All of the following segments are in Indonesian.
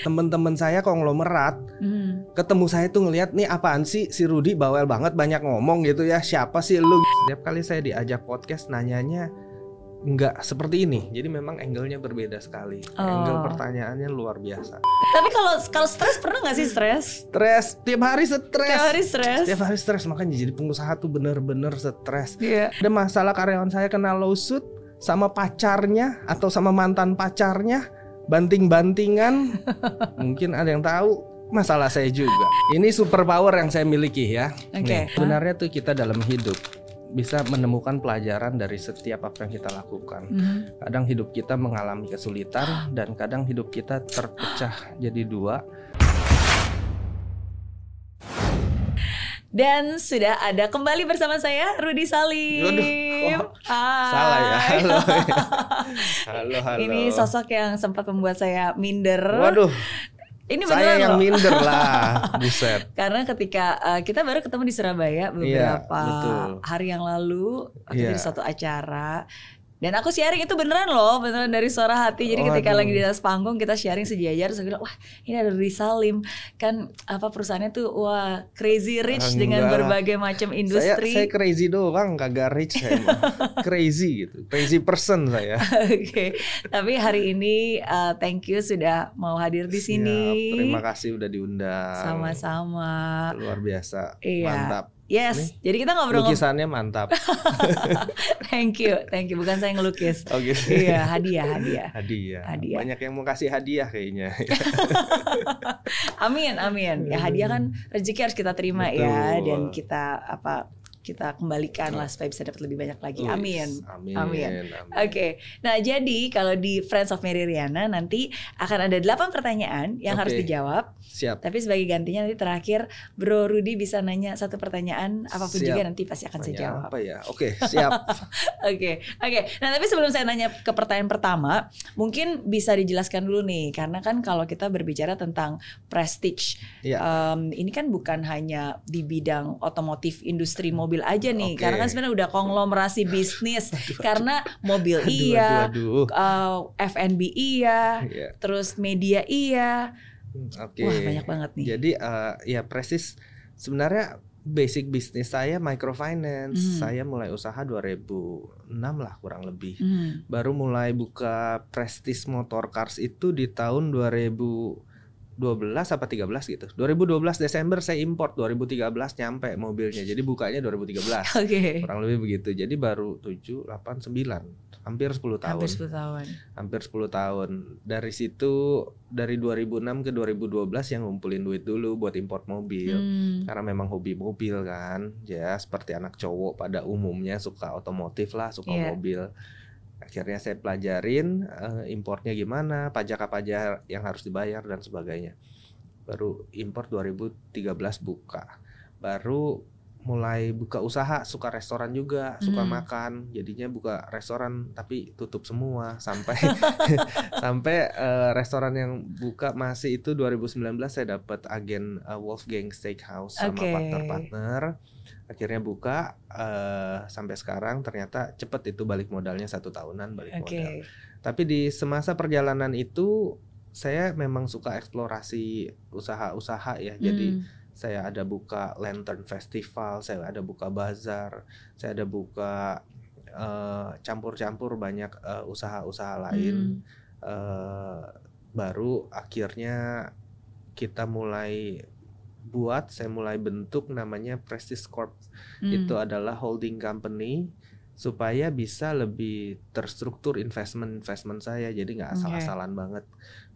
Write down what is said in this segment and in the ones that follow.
Temen-temen saya konglomerat Hmm. ketemu saya tuh ngelihat nih apaan sih? Si Rudi bawel banget banyak ngomong gitu ya. Siapa sih lu? Setiap kali saya diajak podcast nanyanya nggak seperti ini. Jadi memang angle-nya berbeda sekali. Angle Oh. pertanyaannya luar biasa. Tapi kalau kalau stres pernah nggak sih stres? stres. Tiap hari stres. Tiap hari stres. tiap hari stres. Makanya jadi pengusaha tuh bener-bener stres. Iya. ada masalah karyawan saya kena lawsuit sama pacarnya atau sama mantan pacarnya banting-bantingan mungkin ada yang tahu. Masalah saya juga. Ini super power yang saya miliki ya. Oke. Nih, sebenarnya tuh kita dalam hidup bisa menemukan pelajaran dari setiap apa yang kita lakukan. Mhm. kadang hidup kita mengalami kesulitan dan kadang hidup kita terpecah jadi dua Dan sudah ada kembali bersama saya Rudi Salim. Waduh, kok Hai. salah ya halo halo halo Ini sosok yang sempat membuat saya minder. waduh Ini saya beneran yang loh. minder lah buset Karena ketika uh, kita baru ketemu di Surabaya beberapa Iya, betul. hari yang lalu waktu Iya. di suatu acara. Dan aku sharing itu beneran loh, beneran dari suara hati. Jadi ketika Waduh. lagi di atas panggung kita sharing sejajar, saya bilang, wah ini ada Rudi Salim. Kan apa perusahaannya tuh, wah crazy rich Ah, dengan enggak lah. berbagai macam saya industri. saya crazy doang kagak rich saya crazy gitu crazy person saya Oke, tapi hari ini uh, thank you sudah mau hadir di sini. Siap, terima kasih udah diundang Sama-sama. luar biasa Iya. mantap Yes, jadi kita ngobrol-ngobrol. lukisannya mantap Thank you, thank you. Bukan saya ngelukis. oh gitu iya, hadiah, hadiah. hadiah. Hadiah. banyak yang mau kasih hadiah kayaknya Amin, amin. Ya hadiah kan rezeki harus kita terima ya Betul. dan kita apa kita kembalikan lah supaya bisa dapat lebih banyak lagi. Amin. amin Amin. amin, Oke, nah jadi kalau di Friends of Mary Riana nanti akan ada 8 pertanyaan yang harus Oke. dijawab. siap Tapi sebagai gantinya nanti terakhir Bro Rudi bisa nanya satu pertanyaan apa pun Siap. juga nanti pasti akan saya jawab. apa ya oke siap Oke, oke. Nah tapi sebelum saya nanya ke pertanyaan pertama, mungkin bisa dijelaskan dulu nih, karena kan kalau kita berbicara tentang prestige, Iya. em, ini kan bukan hanya di bidang otomotif industri mobil aja nih, Oke. karena kan sebenarnya udah konglomerasi bisnis, karena mobil aduh, iya, aduh, aduh. eh, F&B iya, Iya. terus media iya, oke wah banyak banget nih. Jadi eh, ya Presis sebenarnya basic bisnis saya microfinance. Hmm. Saya mulai usaha 2006 lah kurang lebih. Hmm. Baru mulai buka Prestige Motor Cars itu di tahun 2012 apa 13 gitu. 2012 Desember saya import, 2013 nyampe mobilnya. Jadi bukanya 2013. Oke. Kurang lebih begitu. Jadi baru 7, 8, 9. Hampir 10 tahun. Hampir 10 tahun. hampir 10 tahun. Dari situ dari 2006 ke 2012 yang ngumpulin duit dulu buat import mobil. Hmm. Karena memang hobi mobil kan. Ya seperti anak cowok pada umumnya suka otomotif lah, suka Iya. mobil. Akhirnya saya pelajarin eh, importnya gimana, pajak apa aja yang harus dibayar dan sebagainya. Baru import 2013 buka. Baru mulai buka usaha, suka restoran juga, suka Hmm. makan. Jadinya buka restoran tapi tutup semua sampai sampai eh, restoran yang buka masih itu 2019 saya dapat agen eh, Wolfgang Steakhouse sama partner-partner. Akhirnya buka eh, sampai sekarang ternyata cepet itu balik modalnya satu tahunan balik Oke. modal. Tapi di semasa perjalanan itu saya memang suka eksplorasi usaha-usaha ya. Jadi Hmm. saya ada buka lantern festival, saya ada buka bazar, saya ada buka eh, campur-campur banyak eh, usaha-usaha lain. Hmm. Eh, baru akhirnya kita mulai buat, saya mulai bentuk namanya Prestige Corp. Hmm. Itu adalah holding company supaya bisa lebih terstruktur investment investment saya jadi nggak asal-asalan banget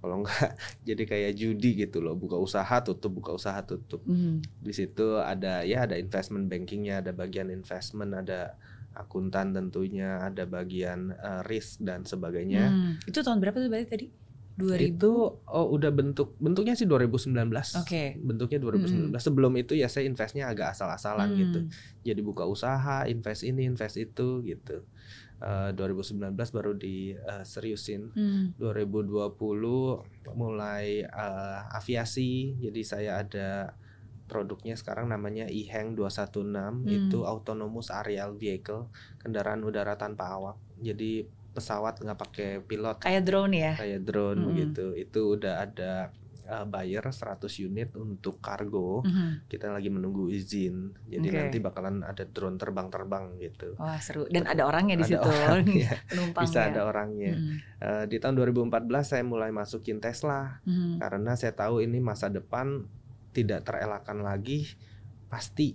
kalau nggak jadi kayak judi gitu loh buka usaha tutup buka usaha tutup Hmm. di situ ada ya ada investment bankingnya ada bagian investment ada akuntan tentunya ada bagian eh, risk dan sebagainya Hmm. Itu tahun berapa tuh berarti tadi? 2000. itu oh udah bentuk bentuknya sih 2019 Oke. bentuknya 2019 sebelum itu ya saya investnya agak asal-asalan Hmm. gitu. Jadi buka usaha invest ini invest itu gitu. Eh, 2019 baru diseriusin Hmm. 2020 mulai eh, aviasi. Jadi saya ada produknya sekarang namanya IHENG 216 itu autonomous aerial vehicle kendaraan udara tanpa awak. Jadi pesawat nggak pakai pilot Kayak drone ya. kayak drone Mm-mm. begitu itu udah ada uh, buyer 100 unit untuk kargo. Mhm. Kita lagi menunggu izin. Jadi Oke. nanti bakalan ada drone terbang-terbang gitu. Wah seru. Dan ada orangnya di Ada situ. orangnya. Penumpang Bisa ya. ada orangnya. Mhm. Uh, di tahun 2014 saya mulai masukin Tesla Mhm. karena saya tahu ini masa depan tidak terelakkan lagi pasti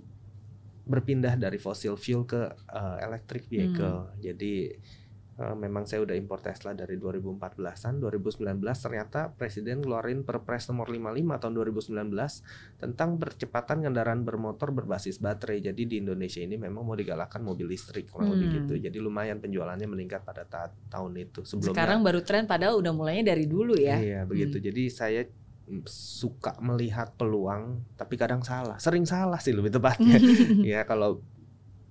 berpindah dari fossil fuel ke uh, electric vehicle. Jadi uh, memang saya udah impor Tesla dari 2014-an, 2019 ternyata presiden keluarin Perpres nomor 55 tahun 2019 tentang percepatan kendaraan bermotor berbasis baterai. Jadi di Indonesia ini memang mau digalakkan mobil listrik kurang lebih Hmm. gitu. Jadi lumayan penjualannya meningkat pada ta- tahun itu. Sebelumnya Sekarang baru tren padahal udah mulainya dari dulu ya. Iya begitu. Jadi saya mm, suka melihat peluang, tapi kadang salah. Sering salah sih lebih tepatnya. ya kalau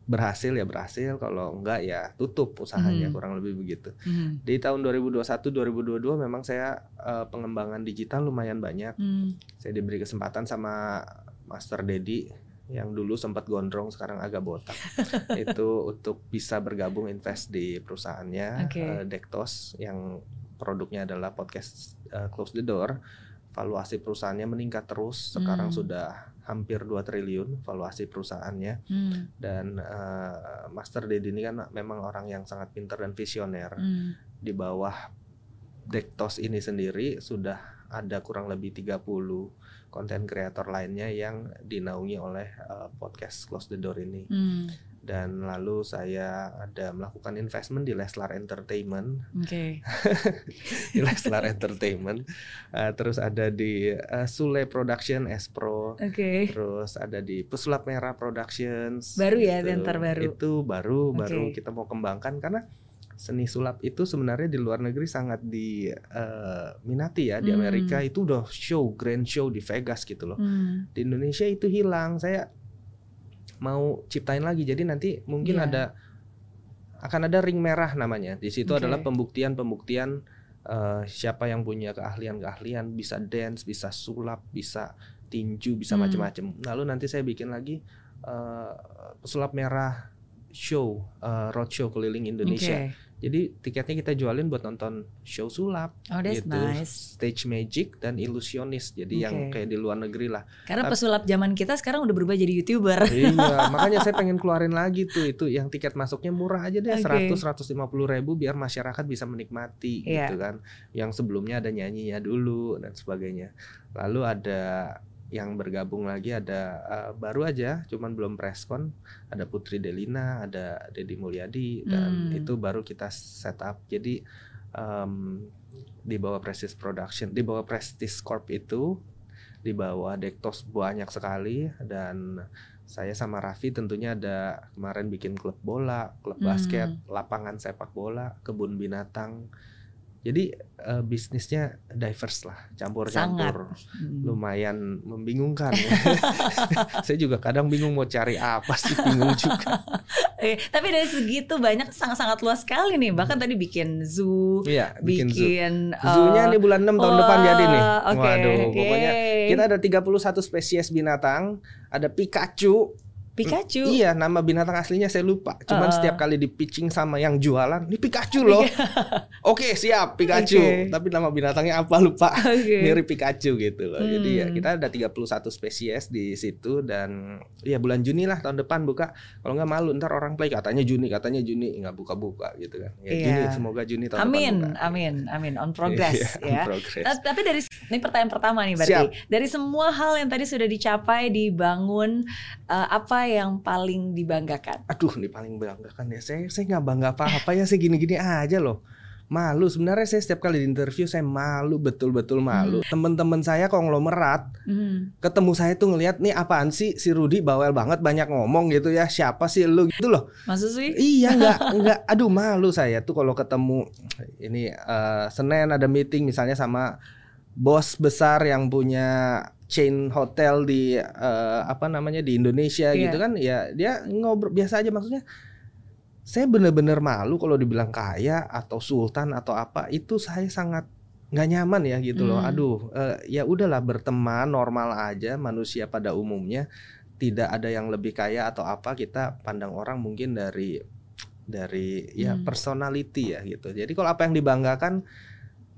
berhasil ya berhasil, kalau enggak ya tutup usahanya Hmm. kurang lebih begitu. Mhm. Di tahun 2021 2022 memang saya eh, pengembangan digital lumayan banyak. Hmm. Saya diberi kesempatan sama Master Dedi yang dulu sempat gondrong sekarang agak botak. itu untuk bisa bergabung invest di perusahaannya Oke. eh, Dektos yang produknya adalah podcast eh, Close the Door. Valuasi perusahaannya meningkat terus. Sekarang Hmm. sudah hampir 2 triliun valuasi perusahaannya Hmm. dan eh, Master Dedi ini kan memang orang yang sangat pintar dan visioner Hmm. di bawah Dektos ini sendiri sudah ada kurang lebih 30 konten kreator lainnya yang dinaungi oleh uh, podcast Close the Door ini. Hmm. Dan lalu saya ada melakukan investment di Leslar Entertainment, Oke. di Leslar Entertainment. Uh, terus ada di uh, Sule Production Espro, Oke. terus ada di Pesulap Merah Productions. Baru ya, gitu. yang terbaru. Itu baru baru Oke. kita mau kembangkan karena seni sulap itu sebenarnya di luar negeri sangat diminati ya di Hmm. Amerika itu udah show grand show di Vegas gitu loh Hmm. di Indonesia itu hilang saya mau ciptain lagi jadi nanti mungkin Iya. ada akan ada ring merah namanya di situ Oke. adalah pembuktian pembuktian eh, siapa yang punya keahlian keahlian bisa dance bisa sulap bisa tinju bisa Hmm. macam-macam lalu nanti saya bikin lagi eh, pesulap merah show eh, roadshow keliling Indonesia Oke. Jadi tiketnya kita jualin buat nonton show sulap Oh, that's gitu nice. stage magic dan ilusionis jadi yang Oke. kayak di luar negeri lah Karena Tapi- pesulap zaman kita sekarang udah berubah jadi youtuber. iya, makanya saya pengen keluarin lagi tuh itu yang tiket masuknya murah aja deh Oke. 100 150 ribu biar masyarakat bisa menikmati Iya. gitu kan. Yang sebelumnya ada nyanyinya dulu dan sebagainya. Lalu ada yang bergabung lagi ada eh, baru aja, cuman belum preskon. Ada Putri Delina, ada Deddy Mulyadi dan Hmm. itu baru kita setup. Jadi em, di bawah Prestige Production, di bawah Prestige Corp itu di bawah Dektos banyak sekali dan saya sama Raffi tentunya ada kemarin bikin klub bola, klub Hmm. basket, lapangan sepak bola, kebun binatang. Jadi eh, bisnisnya diverse lah, campur-campur. Hmm. Lumayan membingungkan. ya. saya juga kadang bingung mau cari apa sih, bingung juga. Eh, tapi dari segitu banyak sangat-sangat luas sekali nih. Bahkan tadi bikin zoo, Iya, bikin zoo. bikin Zoo-nya eh, nih bulan 6 tahun depan wah, jadi nih. Oke, Waduh, oke. pokoknya kita ada 31 spesies binatang, ada Pikachu, Pikachu. Iya, nama binatang aslinya saya lupa. Cuman Uh-uh. setiap kali di pitching sama yang jualan, ini Pikachu loh. Oke, siap Pikachu. Oke. Tapi nama binatangnya apa lupa. Oke. Mirip Pikachu gitu loh. Jadi ya Hmm. kita ada 31 spesies di situ dan ya bulan Juni lah tahun depan buka. Kalau nggak malu ntar orang play katanya Juni, katanya Juni nggak buka-buka gitu kan. Ya Iya. Juni, semoga Juni tahun Amin, depan buka. amin, amin. On progress Iya, on ya. progress. Nah, tapi dari ini pertanyaan pertama nih berarti dari semua hal yang tadi sudah dicapai dibangun eh, apa yang paling dibanggakan? Aduh, ini paling banggakan ya. Saya saya nggak bangga apa-apa ya. Saya gini-gini aja loh. Malu sebenarnya saya setiap kali di interview saya malu betul-betul malu. Temen-temen saya konglomerat Hmm. ketemu saya tuh ngelihat nih apaan sih si Rudi bawel banget banyak ngomong gitu ya. Siapa sih lu gitu loh. Maksud sih? Iya nggak nggak. Aduh malu saya tuh kalau ketemu ini eh, Senin ada meeting misalnya sama bos besar yang punya chain hotel di eh, apa namanya di Indonesia Iya. gitu kan ya dia ngobrol biasa aja maksudnya saya bener-bener malu kalau dibilang kaya atau sultan atau apa itu saya sangat nggak nyaman ya gitu loh Hmm. aduh eh, ya udahlah berteman normal aja manusia pada umumnya tidak ada yang lebih kaya atau apa kita pandang orang mungkin dari dari ya Hmm. personality ya gitu jadi kalau apa yang dibanggakan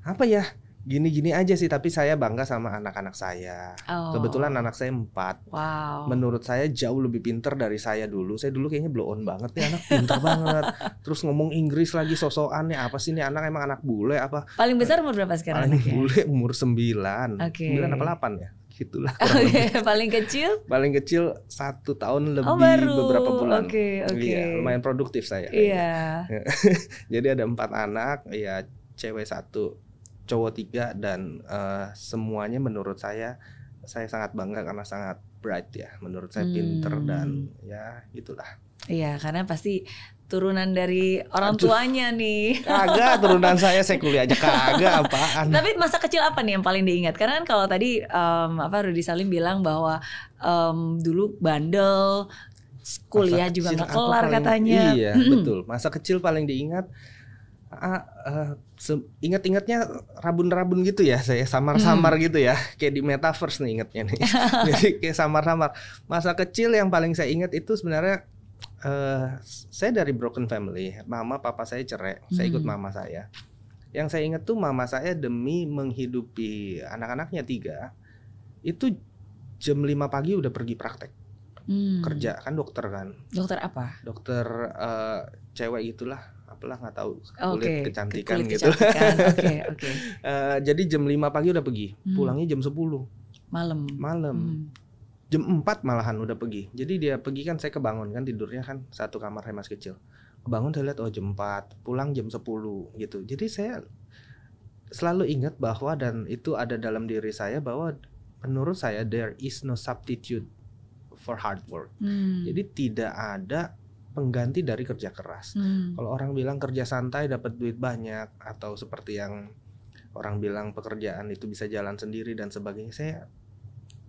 apa ya gini-gini aja sih tapi saya bangga sama anak-anak saya Oh. kebetulan anak saya empat Wow. menurut saya jauh lebih pinter dari saya dulu. Saya dulu kayaknya blow on banget nih anak pinter banget. Terus ngomong Inggris lagi sosokan nih apa sih nih anak emang anak bule apa? Paling besar umur berapa sekarang Paling anaknya? bule umur 9 Oke. 9 apa 8 ya? Gitulah. lebih. paling kecil? Paling kecil satu tahun lebih oh baru. beberapa bulan. Oke, oke. Iya, lumayan produktif saya. kayaknya. Iya. Jadi ada empat anak, ya cewek satu, cowok tiga dan eh, semuanya menurut saya saya sangat bangga karena sangat bright ya. Menurut saya pinter Hmm. dan ya gitulah. Iya, karena pasti turunan dari orang Aduh. tuanya nih. Kagak turunan saya saya kuliah aja kagak apaan. Tapi masa kecil apa nih yang paling diingat? Karena kan kalau tadi em, apa Rudi Salim bilang bahwa em, dulu bandel, kuliah Masa juga nggak apa kelar katanya. Iya betul. Masa kecil paling diingat. Eh, se- ingat-ingatnya rabun-rabun gitu ya saya samar-samar Hmm. gitu ya. Kayak di metaverse nih ingatnya nih. Jadi kayak samar-samar. Masa kecil yang paling saya ingat itu sebenarnya eh saya dari broken family. Mama papa saya cerai. Saya ikut Hmm. mama saya. Yang saya ingat tuh mama saya demi menghidupi anak-anaknya tiga itu jam 5 pagi udah pergi praktek. Hmm. kerja. Kan dokter kan. Dokter apa? dokter eh, cewek gitulah apalah nggak tahu kulit kecantikan kulit gitu kecantikan. Oke, oke. Eh, jadi jam 5 pagi udah pergi Hmm. pulangnya jam 10 Malam. malam Hmm. jam 4 malahan udah pergi jadi dia pergi kan saya kebangun kan tidurnya kan satu kamar saya masih kecil kebangun saya lihat oh jam 4 pulang jam 10 gitu jadi saya selalu ingat bahwa dan itu ada dalam diri saya bahwa menurut saya there is no substitute for hard work Hmm. jadi tidak ada pengganti dari kerja keras Hmm. Kalau orang bilang kerja santai dapat duit banyak atau seperti yang orang bilang pekerjaan itu bisa jalan sendiri dan sebagainya, saya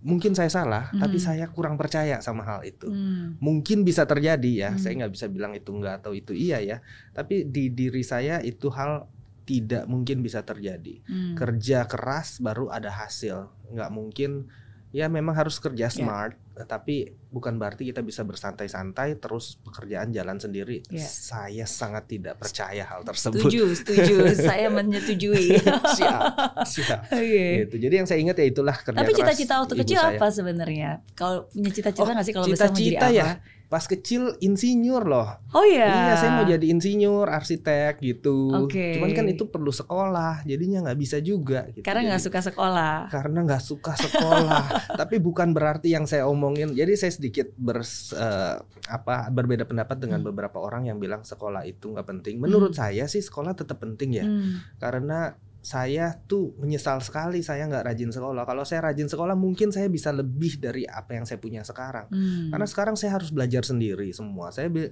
mungkin saya salah, tapi Mhm. saya kurang percaya sama hal itu. Hmm. Mungkin bisa terjadi ya, Hmm. saya nggak bisa bilang itu enggak atau itu iya ya, tapi di diri saya itu hal tidak mungkin bisa terjadi. Hmm. Kerja keras baru ada hasil, nggak mungkin. Ya memang harus kerja Ya. smart, tapi bukan berarti kita bisa bersantai-santai terus pekerjaan jalan sendiri. Ya. Saya sangat tidak percaya hal tersebut. Setuju, setuju. Saya menyetujui. siap, siap. Oke. Gitu. Jadi yang saya ingat ya itulah kerja Tapi cita-cita waktu kecil saya. apa sebenarnya? Kalau punya cita-cita Oh, nggak sih kalau besar mau jadi cita-cita apa? ya? Pas kecil insinyur loh. Oh ya. Iya, saya mau jadi insinyur, arsitek gitu. Oke. Cuman kan itu perlu sekolah, jadinya nggak bisa juga. Gitu. Karena nggak suka sekolah. karena nggak suka sekolah. Tapi bukan berarti yang saya omongin. Jadi saya sedikit bers, eh, apa berbeda pendapat dengan Hmm. beberapa orang yang bilang sekolah itu nggak penting. Menurut saya sih sekolah tetap penting ya. Hmm. Karena saya tuh menyesal sekali saya nggak rajin sekolah. Kalau saya rajin sekolah mungkin saya bisa lebih dari apa yang saya punya sekarang. Hmm. Karena sekarang saya harus belajar sendiri semua. Saya be-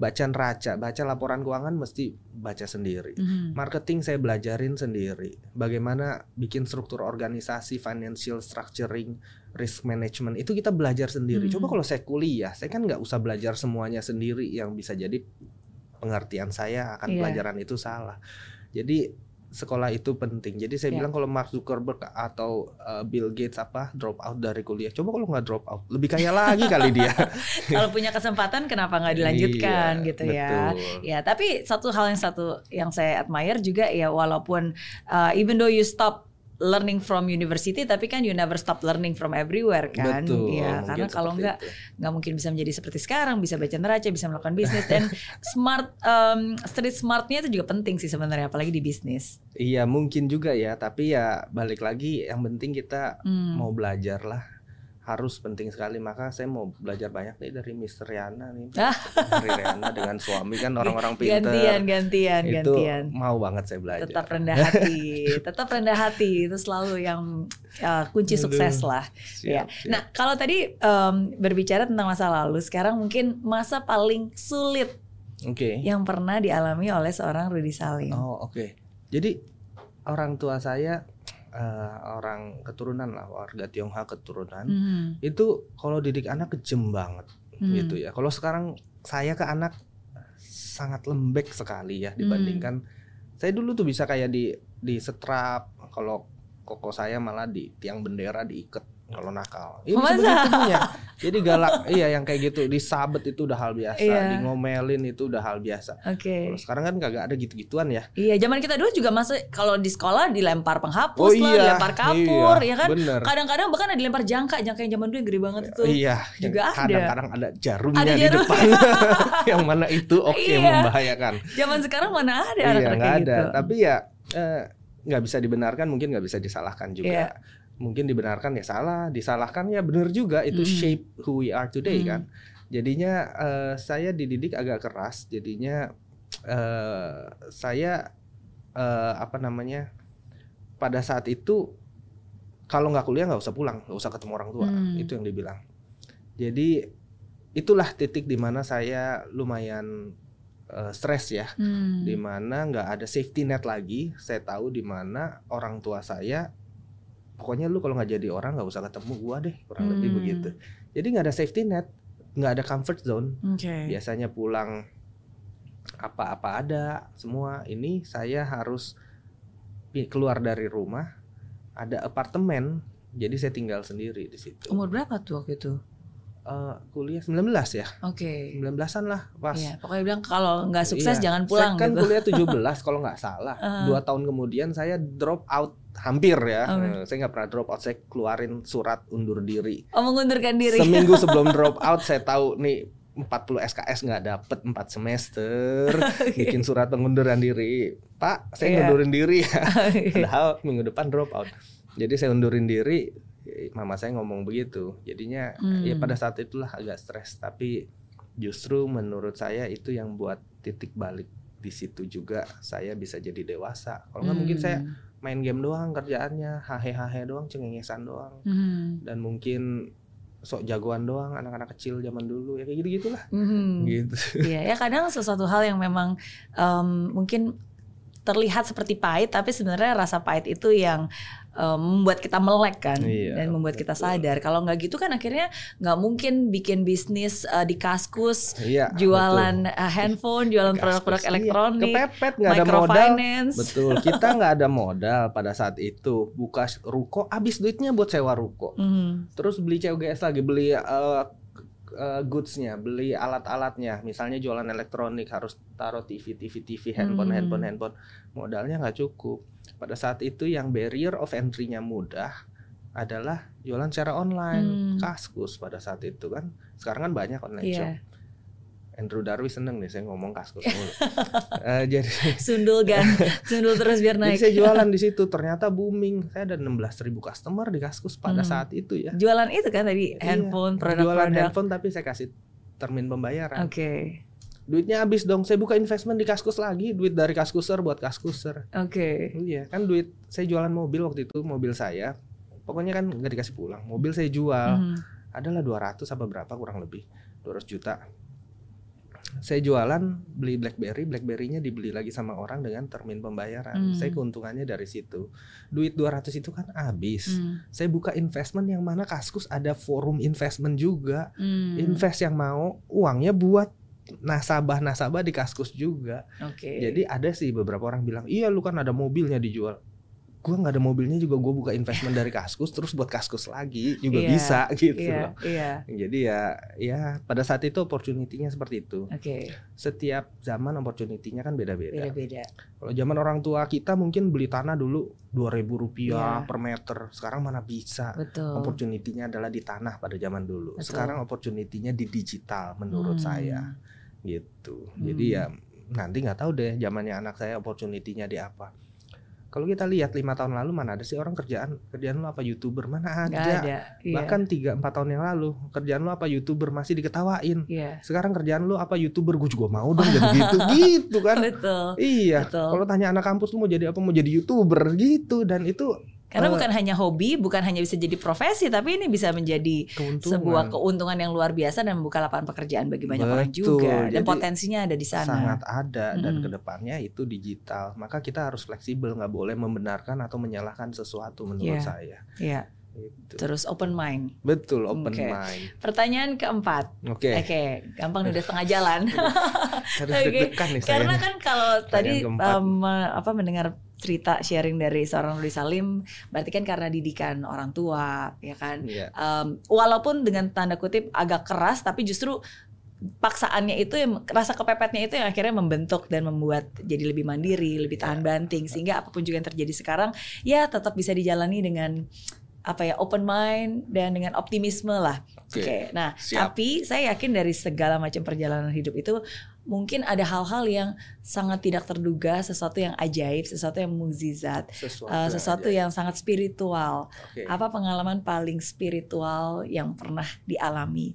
baca neraca, baca laporan keuangan mesti baca sendiri. Hmm. Marketing saya belajarin sendiri. Bagaimana bikin struktur organisasi, financial structuring, risk management itu kita belajar sendiri. Hmm. Coba kalau saya kuliah, saya kan nggak usah belajar semuanya sendiri yang bisa jadi pengertian saya akan Iya. pelajaran itu salah. Jadi sekolah itu penting. Jadi saya Iya. bilang kalau Mark Zuckerberg atau uh, Bill Gates apa drop out dari kuliah, coba kalau nggak drop out, lebih kaya lagi kali dia. Kalau punya kesempatan kenapa nggak dilanjutkan Iya, gitu ya? betul. Ya, tapi satu hal yang satu yang saya admire juga ya walaupun uh, even though you stop learning from university tapi kan you never stop learning from everywhere kan. Betul. Ya, karena kalau enggak nggak mungkin bisa menjadi seperti sekarang, bisa baca neraca, bisa melakukan bisnis dan smart um, street smartnya itu juga penting sih sebenarnya apalagi di bisnis. Iya mungkin juga ya, tapi ya balik lagi yang penting kita Hmm. mau belajar lah harus penting sekali maka saya mau belajar banyak nih dari Mister Riana nih Ah. dari Riana dengan suami kan orang-orang pinter Gantian, gantian, itu gantian. mau banget saya belajar Tetap rendah hati, tetap rendah hati itu selalu yang uh, kunci Aduh. sukses lah. Siap, Ya. siap. Nah, kalau tadi em, berbicara tentang masa lalu, sekarang mungkin masa paling sulit oke yang pernah dialami oleh seorang Rudy Salim. oh oke jadi orang tua saya eh, orang keturunan lah warga Tionghoa keturunan Hmm, itu kalau didik anak kejem banget hmm. gitu ya. Kalau sekarang saya ke anak sangat lembek sekali ya Hmm. dibandingkan saya dulu tuh bisa kayak di di setrap kalau koko saya malah di tiang bendera diikat kalau nakal. Ini Masa? sebegitunya. Jadi galak, iya yang kayak gitu disabet itu udah hal biasa, Iya. di ngomelin itu udah hal biasa. Oke. Kalau sekarang kan kagak ada gitu-gituan ya. Iya, zaman kita dulu juga masuk kalau di sekolah dilempar penghapus Oh lah, iya, dilempar kapur, iya, ya kan? bener. Kadang-kadang bahkan ada dilempar jangka, jangka yang zaman dulu yang gede banget itu. Iya, Juga yang ada. kadang-kadang ada jarumnya Ada di jarum. depan. yang mana itu oke Iya. membahayakan. Zaman sekarang mana ada iya, anak-anak ada. gitu. Tapi ya eh, nggak bisa dibenarkan, mungkin nggak bisa disalahkan juga. Iya. Mungkin dibenarkan ya salah, disalahkan ya benar juga. Itu Mm. shape who we are today Mm. kan. Jadinya eh, saya dididik agak keras. Jadinya eh, saya eh, apa namanya pada saat itu kalau nggak kuliah nggak usah pulang, nggak usah ketemu orang tua. Hmm. Itu yang dibilang. Jadi itulah titik di mana saya lumayan eh, stres ya Hmm. di mana nggak ada safety net lagi. Saya tahu di mana orang tua saya, pokoknya lu kalau nggak jadi orang nggak usah ketemu gua deh, kurang lebih Hmm. begitu. Jadi nggak ada safety net, nggak ada comfort zone. Oke. Biasanya pulang apa-apa ada semua. Ini saya harus keluar dari rumah, ada apartemen, jadi saya tinggal sendiri di situ. Umur berapa tuh waktu itu? Eh, kuliah 19 ya, Oke. 19-an lah pas. Iya, pokoknya bilang kalau nggak sukses Iya. jangan pulang Saya kan gitu. kuliah 17 kalau nggak salah. Uh. Dua tahun kemudian saya drop out hampir ya. Oke. Eh, Saya nggak pernah drop out. Saya keluarin surat undur diri. Oh, mengundurkan diri. Seminggu sebelum drop out saya tahu nih 40 SKS nggak dapet 4 semester. Bikin surat pengunduran diri. Pak, saya Iya. ngundurin diri ya. Padahal minggu depan drop out. Jadi saya undurin diri. Mama saya ngomong begitu. Jadinya ya Hmm. pada saat itulah agak stres. Tapi justru menurut saya itu yang buat titik balik di situ juga saya bisa jadi dewasa. Kalau nggak mungkin saya Hmm. main game doang kerjaannya, hahe-hahe doang, cengengesan doang, Hmm. dan mungkin sok jagoan doang anak-anak kecil zaman dulu ya kayak gitu gitulah. Hmm. Gitu. Iya, ya kadang sesuatu hal yang memang em, mungkin terlihat seperti pahit, tapi sebenarnya rasa pahit itu yang em, membuat kita melek kan, Iya, dan membuat kita betul. sadar. Kalau nggak gitu kan akhirnya nggak mungkin bikin bisnis eh, di kaskus, Iya. jualan eh, handphone, jualan produk-produk iya. elektronik, Kepepet nggak ada modal. Betul. Kita nggak ada modal pada saat itu. Buka ruko, habis duitnya buat sewa ruko. Mhm. terus beli COGS lagi beli uh, uh, goodsnya beli alat-alatnya misalnya jualan elektronik harus taruh TV TV TV handphone Hmm. handphone handphone modalnya nggak cukup pada saat itu yang barrier of entry-nya mudah adalah jualan secara online Hmm. kaskus pada saat itu kan sekarang kan banyak online Iya. shop Andrew Darwis seneng nih saya ngomong kaskus mulu. Eh, jadi Sundul kan, sundul terus biar jadi naik. saya jualan di situ ternyata booming saya ada 16.000 ribu customer di kaskus pada Hmm. saat itu ya Jualan itu kan tadi Iya, handphone, jualan produk-produk. handphone tapi saya kasih termin pembayaran. Oke, Duitnya habis dong. Saya buka investment di Kaskus lagi, duit dari Kaskuser buat Kaskuser. oke. Iya, kan duit saya jualan mobil waktu itu, mobil saya. Pokoknya kan nggak dikasih pulang. Mobil saya jual. Mhm. Adalah 200 apa berapa kurang lebih. 200 juta. Saya jualan beli BlackBerry, BlackBerry-nya dibeli lagi sama orang dengan termin pembayaran. Hmm. Saya keuntungannya dari situ. Duit 200 itu kan habis. Hmm. Saya buka investment yang mana Kaskus ada forum investment juga. Hmm. invest yang mau uangnya buat nasabah-nasabah di Kaskus juga. Oke. Jadi ada sih beberapa orang bilang, "Iya lu kan ada mobilnya dijual." Gua nggak ada mobilnya juga gua buka investment dari Kaskus terus buat Kaskus lagi juga Iya, bisa gitu Iya, loh. iya. Jadi ya ya pada saat itu opportunity-nya seperti itu. Oke, Setiap zaman opportunity-nya kan beda-beda. beda-beda. Kalau zaman orang tua kita mungkin beli tanah dulu 2000 rupiah Iya. per meter. Sekarang mana bisa? Betul. Opportunity-nya adalah di tanah pada zaman dulu. Betul. Sekarang opportunity-nya di digital menurut Hmm. saya gitu. Hmm. Jadi ya nanti nggak tahu deh zamannya anak saya opportunity-nya di apa. Kalau kita lihat lima tahun lalu mana ada sih orang kerjaan kerjaan lu apa youtuber mana ada. ada. Iya. Bahkan tiga empat tahun yang lalu kerjaan lu apa youtuber masih diketawain. Iya. Sekarang kerjaan lu apa youtuber gue juga mau dong jadi gitu gitu kan. Betul. Iya. Kalau tanya anak kampus lu mau jadi apa mau jadi youtuber gitu dan itu Karena Eh, bukan hanya hobi, bukan hanya bisa jadi profesi, tapi ini bisa menjadi keuntungan. sebuah keuntungan yang luar biasa dan membuka lapangan pekerjaan bagi banyak orang Betul. juga. Dan Jadi potensinya ada di sana. sangat ada dan Mm-mm. ke depannya itu digital maka kita harus fleksibel nggak boleh membenarkan atau menyalahkan sesuatu menurut Iya. saya Iya. Gitu. Terus open mind. betul open Oke. mind Pertanyaan keempat. oke Oke, gampang nih, udah setengah jalan. harus Oke, deg-degan nih Karena kan kalau tadi keempat. um, apa mendengar cerita sharing dari seorang Nuri Salim berarti kan karena didikan orang tua ya kan Iya. um, walaupun dengan tanda kutip agak keras tapi justru paksaannya itu yang rasa kepepetnya itu yang akhirnya membentuk dan membuat jadi lebih mandiri, lebih tahan banting sehingga apa pun juga yang terjadi sekarang ya tetap bisa dijalani dengan apa ya open mind dan dengan optimisme lah. Oke. Oke, Nah, siap. tapi saya yakin dari segala macam perjalanan hidup itu mungkin ada hal-hal yang sangat tidak terduga, sesuatu yang ajaib, sesuatu yang mukjizat, Sesuatu, uh, sesuatu aja. yang sangat spiritual. Oke. Apa pengalaman paling spiritual yang pernah dialami?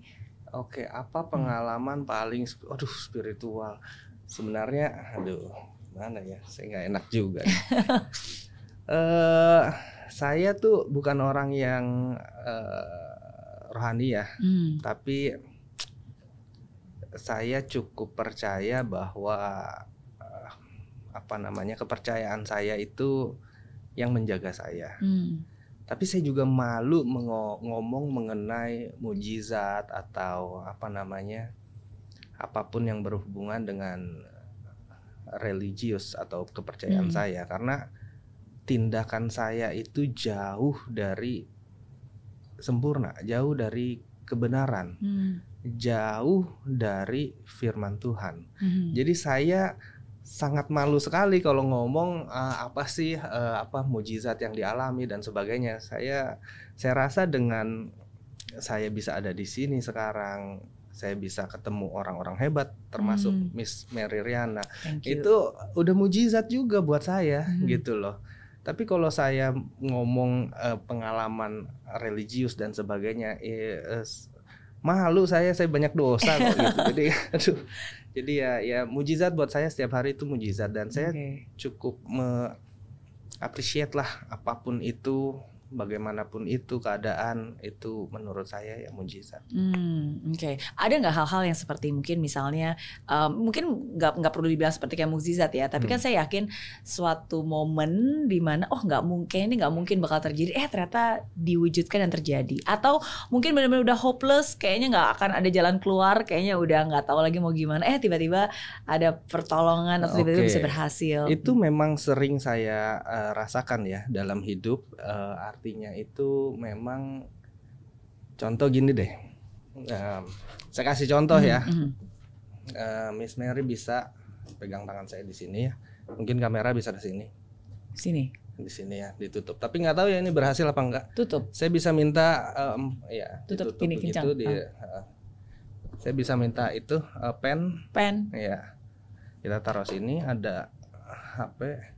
Oke, apa pengalaman paling sp- aduh spiritual? Sebenarnya aduh, mana ya? Saya nggak enak juga. Eh, saya tuh bukan orang yang eh, rohani ya, Hmm. tapi saya cukup percaya bahwa eh, apa namanya kepercayaan saya itu yang menjaga saya. Hmm. Tapi saya juga malu ngomong mengenai mujizat atau apa namanya apa pun yang berhubungan dengan religius atau kepercayaan Hmm. saya karena tindakan saya itu jauh dari sempurna, jauh dari kebenaran, Hmm. Jauh dari firman Tuhan. Hmm. Jadi saya sangat malu sekali kalau ngomong eh, apa sih eh, apa mujizat yang dialami dan sebagainya. Saya saya rasa dengan saya bisa ada di sini sekarang, saya bisa ketemu orang-orang hebat termasuk Hmm. Miss Mary Riana. Itu udah mujizat juga buat saya Hmm. gitu loh. Tapi kalau saya ngomong eh, pengalaman religius dan sebagainya, eh, eh, malu saya, saya banyak dosa kok gitu. Jadi, aduh, jadi ya, ya mujizat buat saya setiap hari itu mujizat. Dan saya cukup me appreciate lah apa pun itu, bagaimanapun itu keadaan itu menurut saya ya mujizat. Hmm, oke. Ada nggak hal-hal yang seperti mungkin misalnya, um, mungkin nggak nggak perlu dibilang seperti kayak mukjizat ya, tapi kan Hmm. saya yakin suatu momen di mana oh nggak mungkin ini nggak mungkin bakal terjadi, eh ternyata diwujudkan dan terjadi. Atau mungkin benar-benar udah hopeless, kayaknya nggak akan ada jalan keluar, kayaknya udah nggak tahu lagi mau gimana, eh tiba-tiba ada pertolongan atau tiba-tiba Oke. bisa berhasil. Itu memang sering saya eh, rasakan ya dalam hidup. Eh, artinya itu memang contoh gini deh. Em, saya kasih contoh Hmm, ya. Eh, Miss Mary bisa pegang tangan saya di sini ya. Mungkin kamera bisa ke sini, Sini, di sini ya, ditutup. Tapi nggak tahu ya ini berhasil apa enggak. tutup. Saya bisa minta em, ya Tutup, ini kencang. di eh, saya bisa minta itu eh, pen Pen. ya. Kita taruh sini ada HP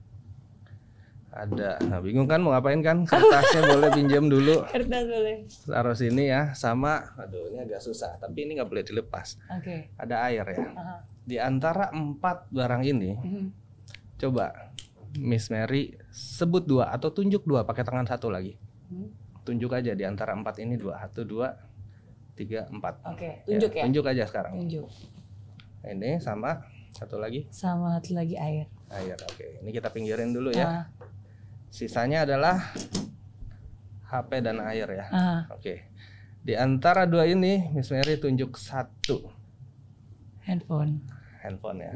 ada nah bingung kan mau ngapain kan kertasnya boleh pinjam dulu Kertas boleh. taruh sini ya sama aduh ini agak susah tapi ini nggak boleh dilepas Oke. ada air ya Aha. di antara empat barang ini Mhm. coba Miss Mary sebut dua atau tunjuk dua pakai tangan satu lagi Hmm. tunjuk aja di antara empat ini dua satu dua tiga empat Oke, tunjuk ya. tunjuk aja sekarang Tunjuk. ini sama satu lagi Sama satu lagi air. air oke ini kita pinggirin dulu ya Ah, sisanya adalah HP dan air ya ah. oke di antara dua ini Miss Mary tunjuk satu handphone. handphone ya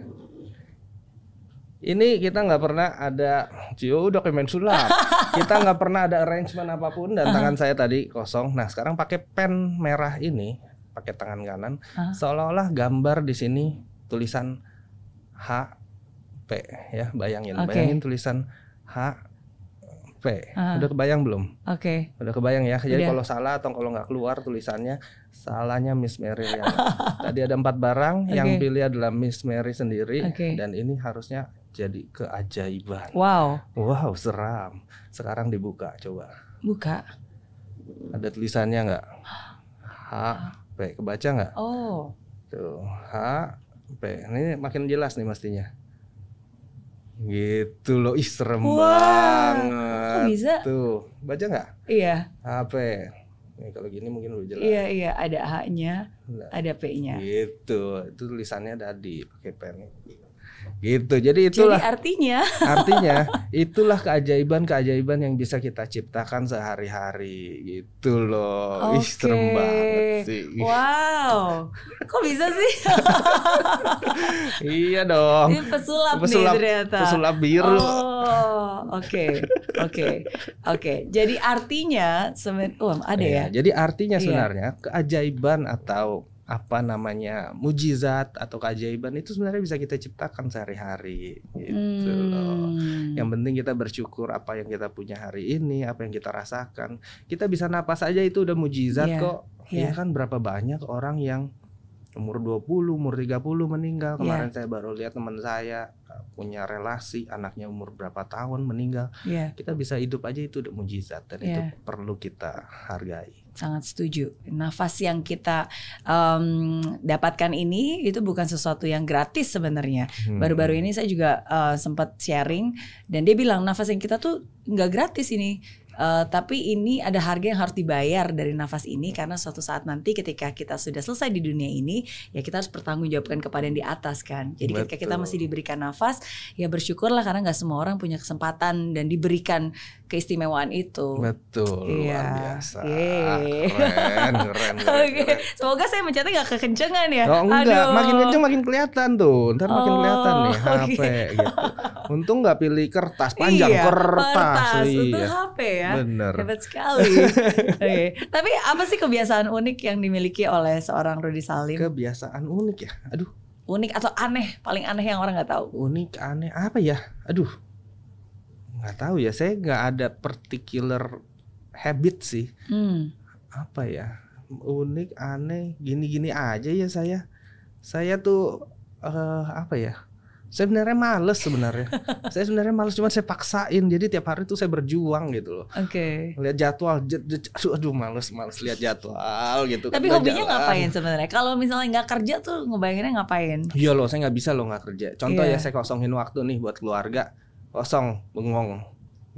ini kita nggak pernah ada Cio main sulap kita nggak pernah ada arrangement apa pun dan tangan saya tadi kosong nah sekarang pakai pen merah ini pakai tangan kanan Ah. seolah-olah gambar di sini tulisan H P ya bayangin Oke. bayangin tulisan H P Ah. udah kebayang belum Oke. udah kebayang ya jadi kalau salah atau kalau nggak keluar tulisannya salahnya Miss Mary ya tadi ada empat barang yang Oke. pilih adalah Miss Mary sendiri Oke. dan ini harusnya jadi keajaiban Wow. wow seram sekarang dibuka coba Buka. ada tulisannya nggak H P kebaca nggak Oh. tuh H P ini makin jelas nih mestinya gitu loh ih serem Wah, banget Kok bisa? tuh baca nggak Iya. HP nih kalau gini mungkin lebih jelas Iya, iya, ada H-nya, Nah, ada P-nya. gitu itu tulisannya tadi pakai pen Gitu. Jadi itulah Jadi artinya artinya itulah keajaiban-keajaiban yang bisa kita ciptakan sehari-hari gitu loh. Ih, serem banget sih. Wow, kok bisa sih? iya dong. Ini pesulap, Pesulap- nih ternyata. Pesulap biru. Oh, oke, oke, oke. Jadi artinya semen, oh ada ya? Iya, Jadi artinya Iya. sebenarnya keajaiban atau apa namanya mujizat atau keajaiban itu sebenarnya bisa kita ciptakan sehari-hari gitu loh. Hmm. Yang penting kita bersyukur apa yang kita punya hari ini, apa yang kita rasakan. Kita bisa napas aja itu udah mujizat Iya, kok. iya. Iya kan berapa banyak orang yang umur 20, umur 30 meninggal. Iya. Kemarin saya baru lihat teman saya uh, punya relasi, anaknya umur berapa tahun meninggal. Iya, Kita bisa hidup aja itu udah mujizat dan itu Iya. perlu kita hargai. Sangat setuju. Nafas yang kita em, dapatkan ini itu bukan sesuatu yang gratis sebenarnya. Hmm. Baru-baru ini saya juga eh, sempat sharing dan dia bilang nafas yang kita tuh nggak gratis ini. Eh, tapi ini ada harga yang harus dibayar dari nafas ini karena suatu saat nanti ketika kita sudah selesai di dunia ini ya kita harus bertanggungjawabkan kepada yang di atas kan. Jadi ketika kita Betul. masih diberikan nafas ya bersyukurlah karena nggak semua orang punya kesempatan dan diberikan keistimewaan itu. Betul, Iya. luar biasa. Yeay. Keren, keren, keren. Oke, keren. semoga saya mencetnya nggak kekencengan ya. Oh enggak, Aduh. makin kenceng makin kelihatan tuh. Ntar makin Oh, kelihatan nih HP oke. gitu. Untung nggak pilih kertas panjang iya, kertas. untuk Iya. HP ya. Bener. Hebat sekali. Oke. Tapi apa sih kebiasaan unik yang dimiliki oleh seorang Rudy Salim? Kebiasaan unik ya. Aduh, Unik atau aneh? Paling aneh yang orang nggak tahu. unik aneh apa ya? Aduh. nggak tahu ya. Saya nggak ada particular habit sih. Hmm. Apa ya? Unik, aneh, gini-gini aja ya saya. Saya tuh eh apa ya? Saya sebenarnya males sebenarnya. saya sebenarnya males cuma saya paksain. Jadi tiap hari tuh saya berjuang gitu loh. Oke. Lihat jadwal, aduh, aduh males, males lihat jadwal gitu. Tapi kan, hobinya jalan. ngapain sebenarnya? Kalau misalnya nggak kerja tuh ngebayanginnya ngapain? Iya loh, saya nggak bisa loh nggak kerja. Contoh Iya. ya saya kosongin waktu nih buat keluarga, kosong, bengong,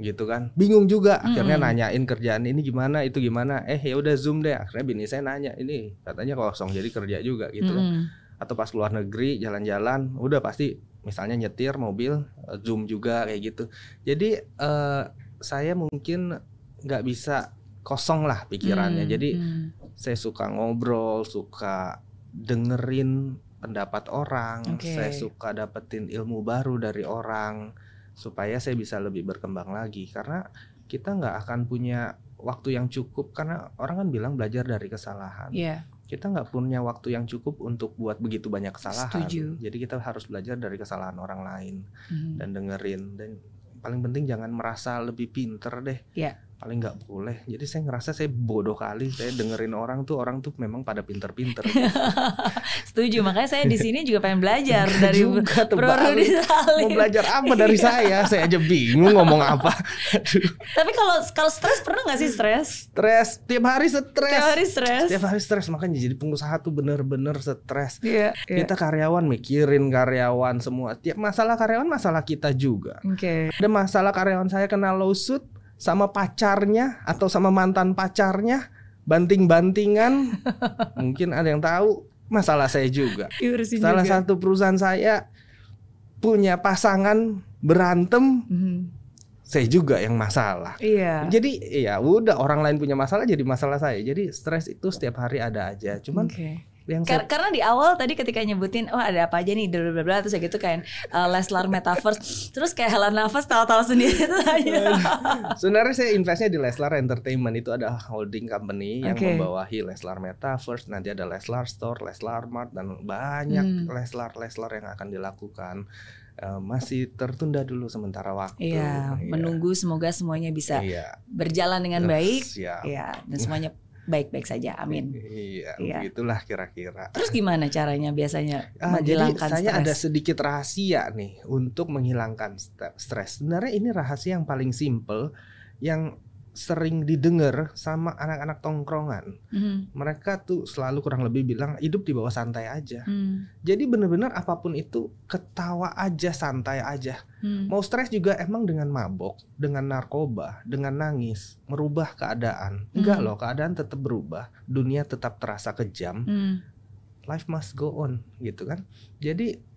gitu kan. Bingung juga. Akhirnya Mm-mm. nanyain kerjaan ini gimana, itu gimana. Eh ya udah zoom deh. Akhirnya bini saya nanya, ini katanya kosong, jadi kerja juga gitu. kan. Mm-mm. Atau pas luar negeri jalan-jalan, udah pasti misalnya nyetir mobil, eh, zoom juga kayak gitu. Jadi eh, saya mungkin nggak bisa kosong lah pikirannya. Hmm, Jadi hmm. saya suka ngobrol, suka dengerin pendapat orang, Oke. saya suka dapetin ilmu baru dari orang supaya saya bisa lebih berkembang lagi karena kita nggak akan punya waktu yang cukup karena orang kan bilang belajar dari kesalahan. Iya. Kita nggak punya waktu yang cukup untuk buat begitu banyak kesalahan. Setuju. Jadi kita harus belajar dari kesalahan orang lain Hmm. dan dengerin dan paling penting jangan merasa lebih pinter deh. Iya. Paling nggak boleh. Jadi saya ngerasa saya bodoh kali. Saya dengerin orang tuh orang tuh memang pada pinter-pinter. Setuju, makanya saya di sini juga pengen belajar dari juga Bro. Mau belajar apa dari Iya. saya? Saya aja bingung ngomong apa. Tapi kalau kalau stres pernah nggak sih stres? stres. Tiap hari stres. Tiap hari stres. Tiap hari stres. Makanya jadi pengusaha tuh bener-bener stres. Iya. iya. Kita karyawan mikirin karyawan semua. Tiap masalah karyawan masalah kita juga. Oke. Ada masalah karyawan saya kena lawsuit sama pacarnya atau sama mantan pacarnya banting-bantingan. Mungkin ada yang tahu masalah saya juga. Diurusin Salah juga. satu perusahaan saya punya pasangan berantem, Mhm. saya juga yang masalah. Iya. Jadi ya udah orang lain punya masalah jadi masalah saya. Jadi stres itu setiap hari ada aja. Cuman Oke. Yang Kar- karena di awal tadi ketika nyebutin oh ada apa aja nih bla bla bla terus kayak gitu kan uh, Leslar Metaverse terus kayak Hela Nafas tahu-tahu sendiri tuh aja. sebenarnya saya investnya di Leslar Entertainment itu ada holding company yang Oke. membawahi Leslar Metaverse, nanti ada Leslar Store, Leslar Mart dan banyak Hmm. Leslar Leslar yang akan dilakukan. Eh, masih tertunda dulu sementara waktu. Iya, menunggu semoga semuanya bisa Iya. berjalan dengan baik. Siap. Iya, dan semuanya baik-baik saja. Amin. Iya, Iya. begitulah kira-kira. Terus gimana caranya biasanya Ah, jadi menghilangkan saya stres? ada sedikit rahasia nih untuk menghilangkan st- stres. Sebenarnya ini rahasia yang paling simple yang sering didengar sama anak-anak tongkrongan. Mhm. Mereka tuh selalu kurang lebih bilang hidup di bawah santai aja. Hmm. Jadi bener-bener apa pun itu ketawa aja, santai aja. Hmm. Mau stres juga emang dengan mabok, dengan narkoba, dengan nangis, merubah keadaan. Enggak Hmm. loh, keadaan tetap berubah. Dunia tetap terasa kejam Hmm. life must go on gitu kan. Jadi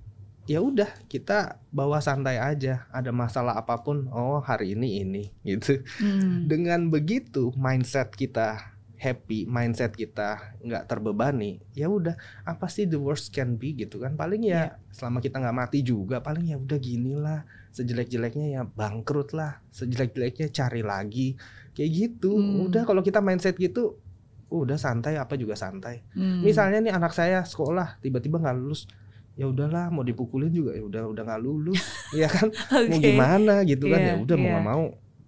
ya udah kita bawa santai aja ada masalah apa pun oh hari ini ini gitu Hmm. dengan begitu mindset kita happy mindset kita nggak terbebani ya udah apa sih the worst can be gitu kan paling ya selama kita nggak mati juga paling ya udah gini lah sejelek-jeleknya ya bangkrut lah sejelek-jeleknya cari lagi kayak gitu Hmm. udah kalau kita mindset gitu udah santai apa juga santai Hmm. misalnya nih anak saya sekolah tiba-tiba nggak lulus ya udahlah mau dipukulin juga ya udah udah nggak lulus ya kan mau Oke. gimana gitu kan Iya, ya udah mau iya. nggak mau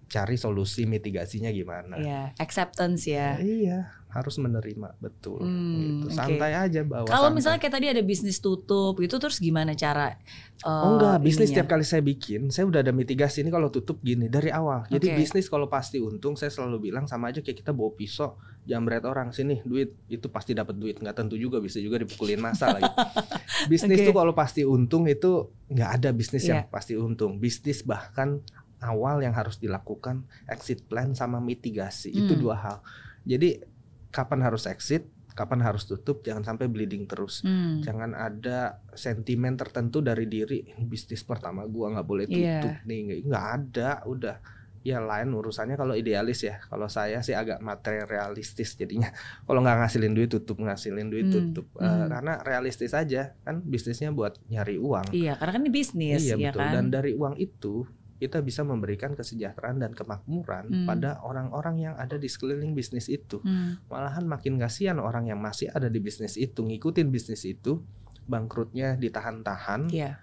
cari solusi mitigasinya gimana Ya, acceptance ya. Ya, iya harus menerima betul Hmm, gitu santai aja bawa Kalau misalnya kayak tadi ada bisnis tutup gitu terus gimana cara Oh eh, enggak, bisnis ininya? setiap kali saya bikin, saya udah ada mitigasi ini kalau tutup gini dari awal. Jadi bisnis kalau pasti untung, saya selalu bilang sama aja kayak kita bawa pisau, jambret orang sini duit itu pasti dapat duit, nggak tentu juga bisa juga dipukulin masa lagi. bisnis Oke. tuh kalau pasti untung itu nggak ada bisnis yang Iya. pasti untung. Bisnis bahkan awal yang harus dilakukan exit plan sama mitigasi itu Hmm. dua hal. Jadi kapan harus exit, kapan harus tutup, jangan sampai bleeding terus. Hmm. jangan ada sentimen tertentu dari diri bisnis pertama gua nggak boleh Iya. tutup nih. Nggak ada udah. Ya lain urusannya kalau idealis ya. Kalau saya sih agak materialistis jadinya. Kalau nggak ngasilin duit tutup. Ngasilin duit Hmm, tutup. Eh, hmm. karena realistis aja kan bisnisnya buat nyari uang. Iya, karena kan ini bisnis iya ya betul. kan. dan dari uang itu kita bisa memberikan kesejahteraan dan kemakmuran Hmm. pada orang-orang yang ada di sekeliling bisnis itu Hmm. malahan makin kasihan orang yang masih ada di bisnis itu ngikutin bisnis itu bangkrutnya ditahan-tahan Iya.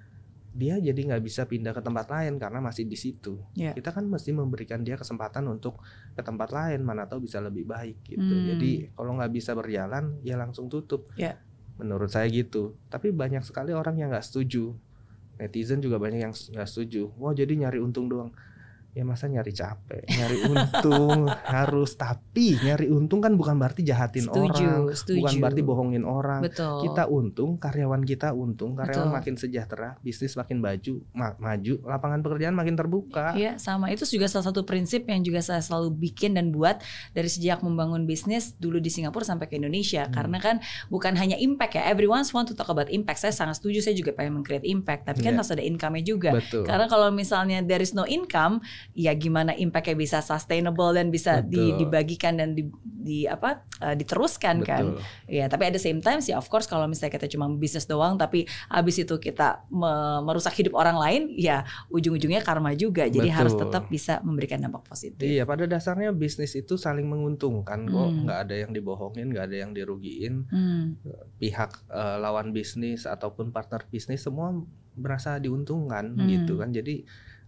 dia jadi nggak bisa pindah ke tempat lain karena masih di situ Iya. kita kan mesti memberikan dia kesempatan untuk ke tempat lain mana tahu bisa lebih baik gitu Hmm. jadi kalau nggak bisa berjalan ya langsung tutup Iya. menurut saya gitu tapi banyak sekali orang yang nggak setuju netizen juga banyak yang nggak setuju. Wah jadi nyari untung doang ya masa nyari capek nyari untung harus tapi nyari untung kan bukan berarti jahatin Setuju, orang setuju. bukan berarti bohongin orang Betul. kita untung karyawan kita untung karyawan Betul. makin sejahtera bisnis makin baju ma- maju lapangan pekerjaan makin terbuka Iya, sama itu juga salah satu prinsip yang juga saya selalu bikin dan buat dari sejak membangun bisnis dulu di Singapura sampai ke Indonesia. Hmm. Karena kan bukan hanya impact ya, everyone want to talk about impact. Saya sangat setuju, saya juga pengen meng-create impact, tapi kan Iya. harus ada income-nya juga. betul Karena kalau misalnya there is no income, ya gimana impact-nya bisa sustainable dan bisa di- dibagikan dan di, di apa eh, diteruskan kan. betul Ya, tapi ada same time sih of course kalau misalnya kita cuma bisnis doang tapi habis itu kita me- merusak hidup orang lain, ya ujung-ujungnya karma juga. Jadi Betul. harus tetap bisa memberikan dampak positif. Iya, pada dasarnya bisnis itu saling menguntungkan kok. Hmm. Nggak ada yang dibohongin, nggak ada yang dirugiin. Hmm, Pihak eh, lawan bisnis ataupun partner bisnis semua merasa diuntungkan Hmm. gitu kan. Jadi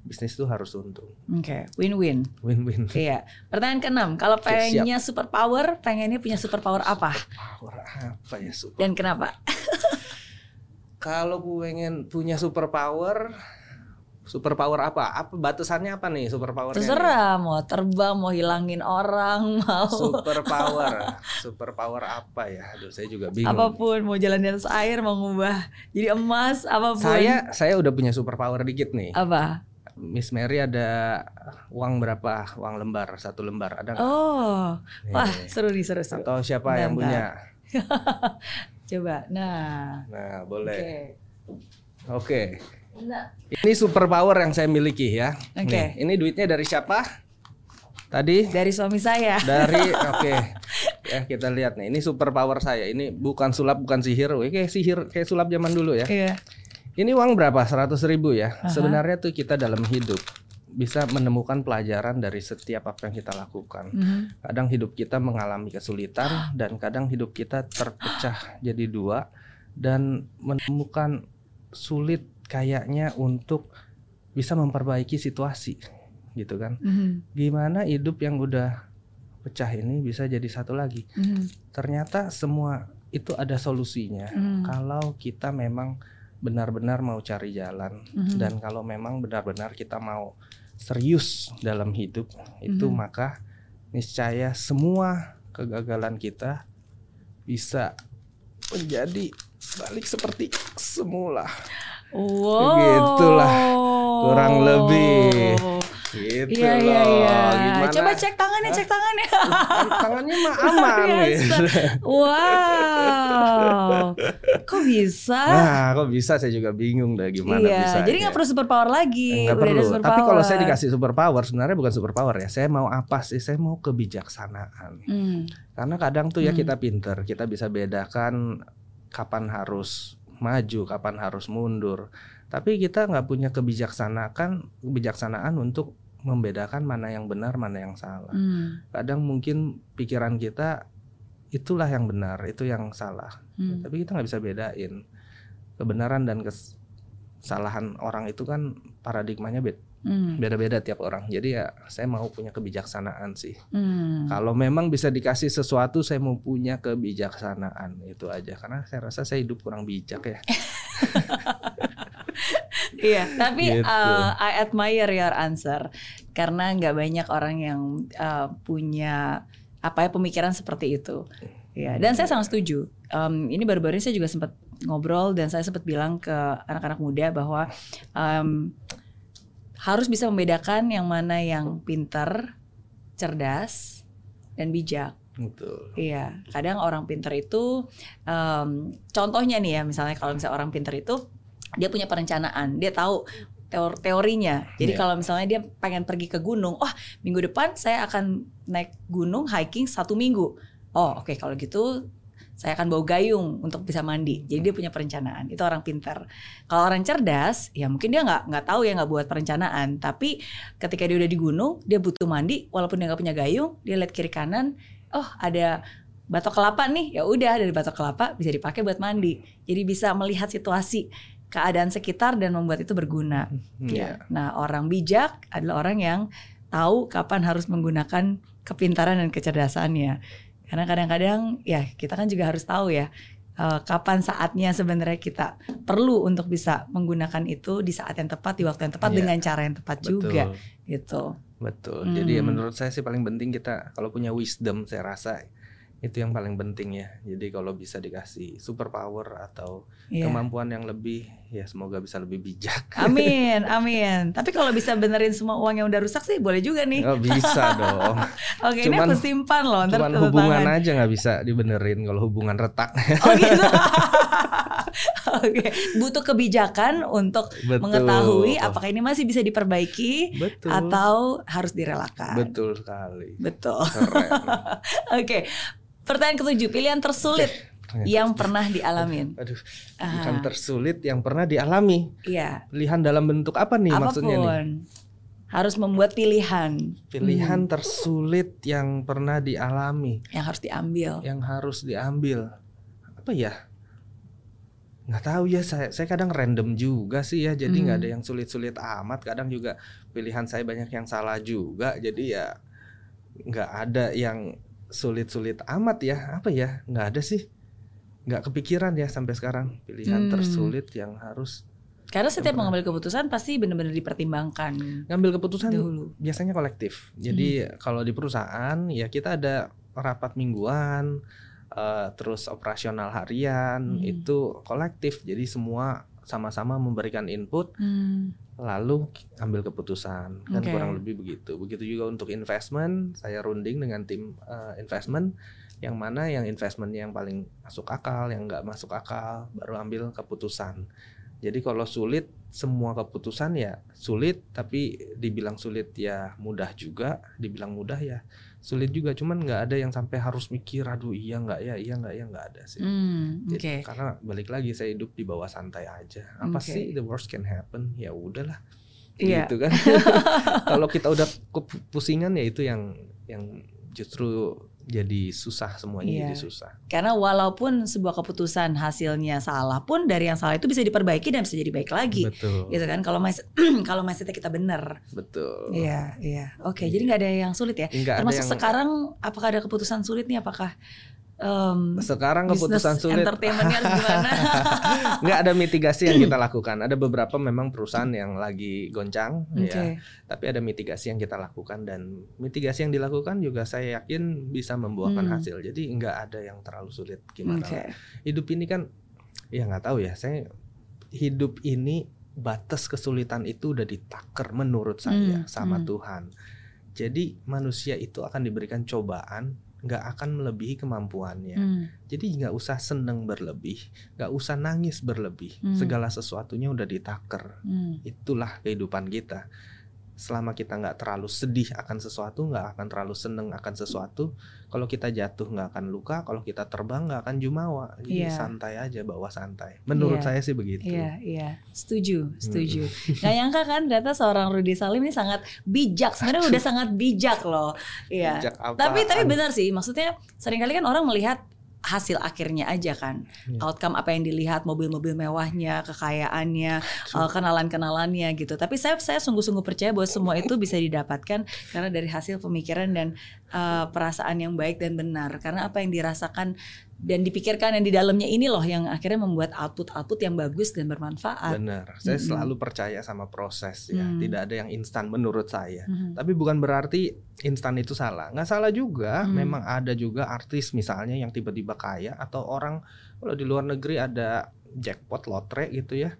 bisnis itu harus untung, Oke, win-win. win-win. Iya. Pertanyaan keenam, kalau pengennya super power, pengennya punya super power apa Power apa ya super? dan kenapa? Kalau gue pengen punya super power, super power apa? Apa batasannya apa nih super power? Terserah mau terbang, mau hilangin orang, mau Super power, super power apa ya? Aduh, saya juga bingung. apa pun, mau jalan di atas air, mau ngubah jadi emas, apa pun. Saya saya udah punya super power dikit nih. apa? Miss Mary ada uang berapa? Uang lembar, satu lembar ada nggak? Oh, Nih. wah seru nih seru seru. Atau siapa yang punya? Coba, nah, Nah, oke. boleh. Oke. Nah, Ini super power yang saya miliki ya. Oke. Nih, ini duitnya dari siapa? Tadi dari suami saya. dari oke. Ya, kita lihat nih. Ini super power saya. Ini bukan sulap, bukan sihir. Oke, kayak sihir kayak sulap zaman dulu ya. Iya. Ini uang berapa? 100 ribu ya. Aha. Sebenarnya tuh kita dalam hidup bisa menemukan pelajaran dari setiap apa yang kita lakukan. Mhm. Kadang hidup kita mengalami kesulitan dan kadang hidup kita terpecah jadi dua dan menemukan sulit kayaknya untuk bisa memperbaiki situasi gitu kan. Mhm. Gimana hidup yang udah pecah ini bisa jadi satu lagi. Mhm. Ternyata semua itu ada solusinya. Mhm. Kalau kita memang benar-benar mau cari jalan Mhm. dan kalau memang benar-benar kita mau serius dalam hidup itu Mhm. maka niscaya semua kegagalan kita bisa menjadi balik seperti semula Wow. Begitulah, kurang lebih. Gitu Iya iya loh. iya. Gimana? Coba cek tangannya, cek tangannya. Tan- tangannya mah aman biasa. gitu. Wow. Kok bisa? Nah, kok bisa saya juga bingung dah gimana iya, bisa. jadi nggak perlu super power lagi. Nggak perlu. super Tapi kalau saya dikasih super power, sebenarnya bukan super power ya. Saya mau apa sih? Saya mau kebijaksanaan. Hmm. Karena kadang tuh ya Hmm. kita pinter, kita bisa bedakan kapan harus maju, kapan harus mundur. Tapi kita nggak punya kebijaksanaan, kebijaksanaan untuk membedakan mana yang benar, mana yang salah. Hmm. Kadang mungkin pikiran kita itulah yang benar, itu yang salah. Hmm. Tapi kita nggak bisa bedain kebenaran dan kesalahan orang itu kan paradigmanya beda Hmm. beda-beda tiap orang. Jadi ya saya mau punya kebijaksanaan sih. Hmm. Kalau memang bisa dikasih sesuatu, saya mau punya kebijaksanaan itu aja. Karena saya rasa saya hidup kurang bijak ya. Iya, tapi Gitu. uh, I admire your answer karena nggak banyak orang yang uh, punya apa ya pemikiran seperti itu. Ya, dan saya sangat setuju. Um, ini baru-baru ini saya juga sempat ngobrol dan saya sempat bilang ke anak-anak muda bahwa um, harus bisa membedakan yang mana yang pintar, cerdas, dan bijak. Betul. Iya, kadang orang pinter itu, em, contohnya nih ya, misalnya kalau misalnya orang pinter itu dia punya perencanaan, dia tahu teor- teorinya. Jadi Iya. kalau misalnya dia pengen pergi ke gunung, oh minggu depan saya akan naik gunung hiking satu minggu. Oh oke kalau gitu saya akan bawa gayung untuk bisa mandi. Jadi dia punya perencanaan. Itu orang pinter. Kalau orang cerdas, ya mungkin dia nggak nggak tahu ya nggak buat perencanaan. Tapi ketika dia udah di gunung, dia butuh mandi, walaupun dia nggak punya gayung, dia lihat kiri kanan, oh ada batok kelapa nih, ya udah dari batok kelapa bisa dipakai buat mandi. Jadi bisa melihat situasi keadaan sekitar dan membuat itu berguna. Iya. Ya. Nah, orang bijak adalah orang yang tahu kapan harus menggunakan kepintaran dan kecerdasannya. Karena kadang-kadang ya kita kan juga harus tahu ya eh, kapan saatnya sebenarnya kita perlu untuk bisa menggunakan itu di saat yang tepat, di waktu yang tepat Iya. dengan cara yang tepat Betul. juga gitu. Betul. Jadi ya Hmm. menurut saya sih paling penting kita kalau punya wisdom saya rasa itu yang paling penting ya. Jadi kalau bisa dikasih super power atau Iya. kemampuan yang lebih ya semoga bisa lebih bijak. Amin, amin. Tapi kalau bisa benerin semua uang yang udah rusak sih boleh juga nih. Oh, bisa dong. Oke, ini cuman- aku simpan loh. Ntar Cuman hubungan tangan. aja nggak bisa dibenerin kalau hubungan retak. Oh gitu. Oke, butuh kebijakan untuk Betul. mengetahui apakah ini masih bisa diperbaiki betul. atau harus direlakan. betul sekali. Betul. Oke. Pertanyaan ketujuh, pilihan tersulit yang pernah dialamin. Aduh, Ah. bukan tersulit yang pernah dialami. Iya, Pilihan dalam bentuk apa nih maksudnya nih? apa pun. Harus membuat pilihan Pilihan Hmm. tersulit yang pernah dialami, yang harus diambil. yang harus diambil. Apa ya? Nggak tahu ya saya saya kadang random juga sih ya. Jadi nggak Hmm. ada yang sulit-sulit amat. Kadang juga pilihan saya banyak yang salah juga. Jadi ya nggak ada yang sulit-sulit amat ya. Apa ya? Nggak ada sih. Nggak kepikiran ya sampai sekarang pilihan Hmm. tersulit yang harus Karena setiap pernah. mengambil keputusan pasti benar-benar dipertimbangkan ngambil keputusan dahulu. biasanya kolektif. Jadi Hmm. kalau di perusahaan ya kita ada rapat mingguan, eh, terus operasional harian Hmm. itu kolektif. Jadi semua sama-sama memberikan input, Hmm. Lalu ambil keputusan. Kan Oke. kurang lebih begitu. Begitu juga untuk investment, saya runding dengan tim eh, investment yang mana yang investmentnya yang paling masuk akal, yang nggak masuk akal, baru ambil keputusan. Jadi kalau sulit semua keputusan ya sulit, tapi dibilang sulit ya mudah juga, dibilang mudah ya sulit juga. Cuman nggak ada yang sampai harus mikir, aduh iya nggak ya, iya nggak ya nggak ada sih. Jadi, Oke. Karena balik lagi saya hidup di bawah santai aja. Apa Oke. sih the worst can happen? Ya udahlah. Iya. Gitu kan. Kalau kita udah kepusingan ya itu yang yang justru jadi susah semuanya Iya. jadi susah. Karena walaupun sebuah keputusan hasilnya salah pun dari yang salah itu bisa diperbaiki dan bisa jadi baik lagi. Betul. Gitu kan kalau mas kalau mindsetnya kita benar. Betul. Iya, iya. Oke, Iya. jadi nggak ada yang sulit ya. Ada Termasuk yang sekarang apakah ada keputusan sulit nih apakah em, sekarang keputusan sulit entertainmentnya gimana? nggak ada mitigasi yang kita lakukan. Ada beberapa memang perusahaan yang lagi goncang Oke. ya. Tapi ada mitigasi yang kita lakukan dan mitigasi yang dilakukan juga saya yakin bisa membuahkan Hmm. hasil. Jadi nggak ada yang terlalu sulit gimana. Oke. Hidup ini kan ya nggak tahu ya. Saya hidup ini batas kesulitan itu udah ditaker menurut saya Hmm, sama hmm. Tuhan. Jadi manusia itu akan diberikan cobaan, nggak akan melebihi kemampuannya. Hmm. Jadi nggak usah seneng berlebih, nggak usah nangis berlebih. Hmm. Segala sesuatunya udah ditaker. Hmm. Itulah kehidupan kita. Selama kita nggak terlalu sedih akan sesuatu, nggak akan terlalu seneng akan sesuatu. Kalau kita jatuh nggak akan luka, kalau kita terbang nggak akan jumawa. Jadi Iya. santai aja, bawa santai. Menurut Iya. saya sih begitu. Iya, iya, setuju, setuju. Hmm. Gak nyangka kan ternyata seorang Rudy Salim ini sangat bijak. Sebenarnya udah sangat bijak loh. Iya. Bijak Tapi tapi benar sih, maksudnya sering kali kan orang melihat hasil akhirnya aja kan, Iya. outcome apa yang dilihat mobil-mobil mewahnya, kekayaannya, uh, kenalan-kenalannya gitu. Tapi saya saya sungguh-sungguh percaya bahwa semua itu bisa didapatkan karena dari hasil pemikiran dan uh, perasaan yang baik dan benar. Karena apa yang dirasakan dan dipikirkan yang di dalamnya ini loh yang akhirnya membuat output-output yang bagus dan bermanfaat. Benar. Saya Mm-mm. selalu percaya sama proses ya. Hmm. Tidak ada yang instan menurut saya. Mhm. Tapi bukan berarti instan itu salah. Nggak salah juga. Hmm. Memang ada juga artis misalnya yang tiba-tiba kaya atau orang kalau di luar negeri ada jackpot lotre gitu ya